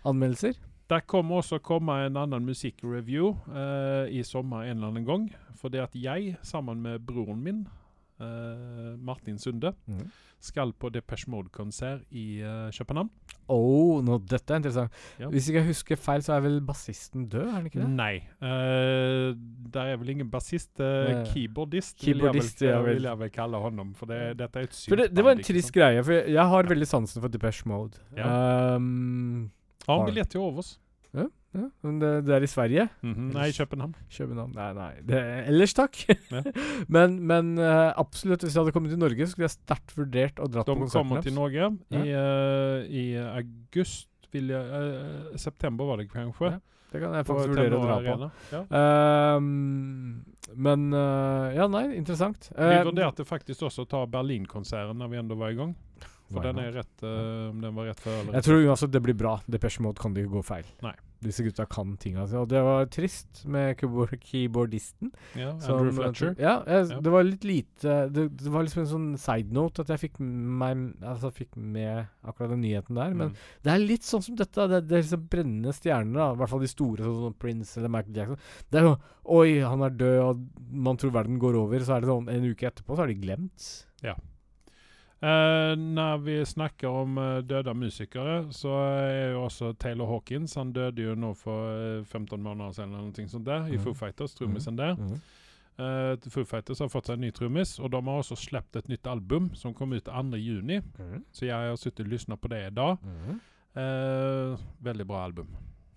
anmeldelser. Der kommer også komme en annen musikkreview eh, i sommer en eller annen gang. Fordi at jeg, sammen med broren min, eh, Martin Sunde, skal på Depeche Mode-konsert i eh, København. Oh, nå, dette er interessant. Ja. Hvis ikke jeg husker feil, så er vel bassisten død, er han ikke det? Nei. eh, der er vel ingen bassist. eh, Nei. keyboardist, Keyboardist, vil, jeg vel, vil jeg vel kalle honom. For det, dette er et For det, det var en trist greie, for jeg, jeg har veldig sansen for Depeche Mode. Ja. Um, Har- en billett til overs. ja, men det, det er i Sverige. Mhm, Nei, i København. København Nei, nei. Det, ellers takk. Ja. men men uh, absolutt, hvis jeg hadde kommet til Norge, skulle jeg sterkt vurdert å dra De på konserten kommer til Norge Ja. i, uh, i august. Vil jeg, uh, september var det kanskje. Ja, Det kan jeg faktisk vurdere å dra på. Ja. Uh, men uh, Ja, nei, interessant. Vi Eh, vurderte faktisk også å ta Berlin-konserten når vi enda var i gang. For den er rett, uh, den var rett før eller Jeg tror uansett det blir bra. Depeche Mode kan det ikke gå feil. Nei. Disse gutta kan tinga sine. Og det var trist med keyboardisten. ja, som- Andrew Fletcher. Ja, jeg, Ja. det var litt lite det, det var liksom en sånn side note at jeg fikk meg Altså fikk med akkurat den nyheten der. Men Mm. det er litt sånn som dette. Det, det er liksom brennende stjerner, da. I hvert fall de store, sånn som Prince eller Michael Jackson. Det er sånn Oi, han er død, og man tror verden går over. Så er det sånn en uke etterpå, så har de glemt. Eh, når vi snakker om uh, døde musikere, så er jo også Taylor Hawkins Han døde jo nå for uh, 15 måneder siden, eller noe sånt der, i Mhm. Foo Fighters, trommisen der. Eh, Foo Fighters har fått seg en ny trommis, og de har også sluppet et nytt album som kom ut 2. juni. Så jeg har sittet og lyttet på det i dag. Eh, veldig bra album.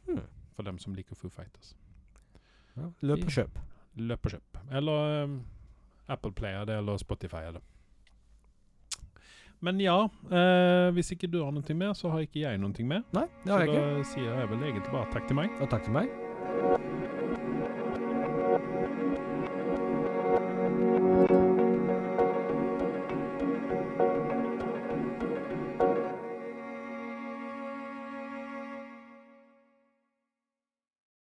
Mhm. For dem som liker Foo Fighters. Ja, løp og kjøp. Løp og kjøp. Eller um, Apple Player det, eller Spotify. Eller. Men ja, eh, hvis ikke du har noe mer, så har ikke jeg noe mer. Nei, det Så har jeg ikke. Så da sier jeg vel egentlig bare takk til meg. Og takk til meg.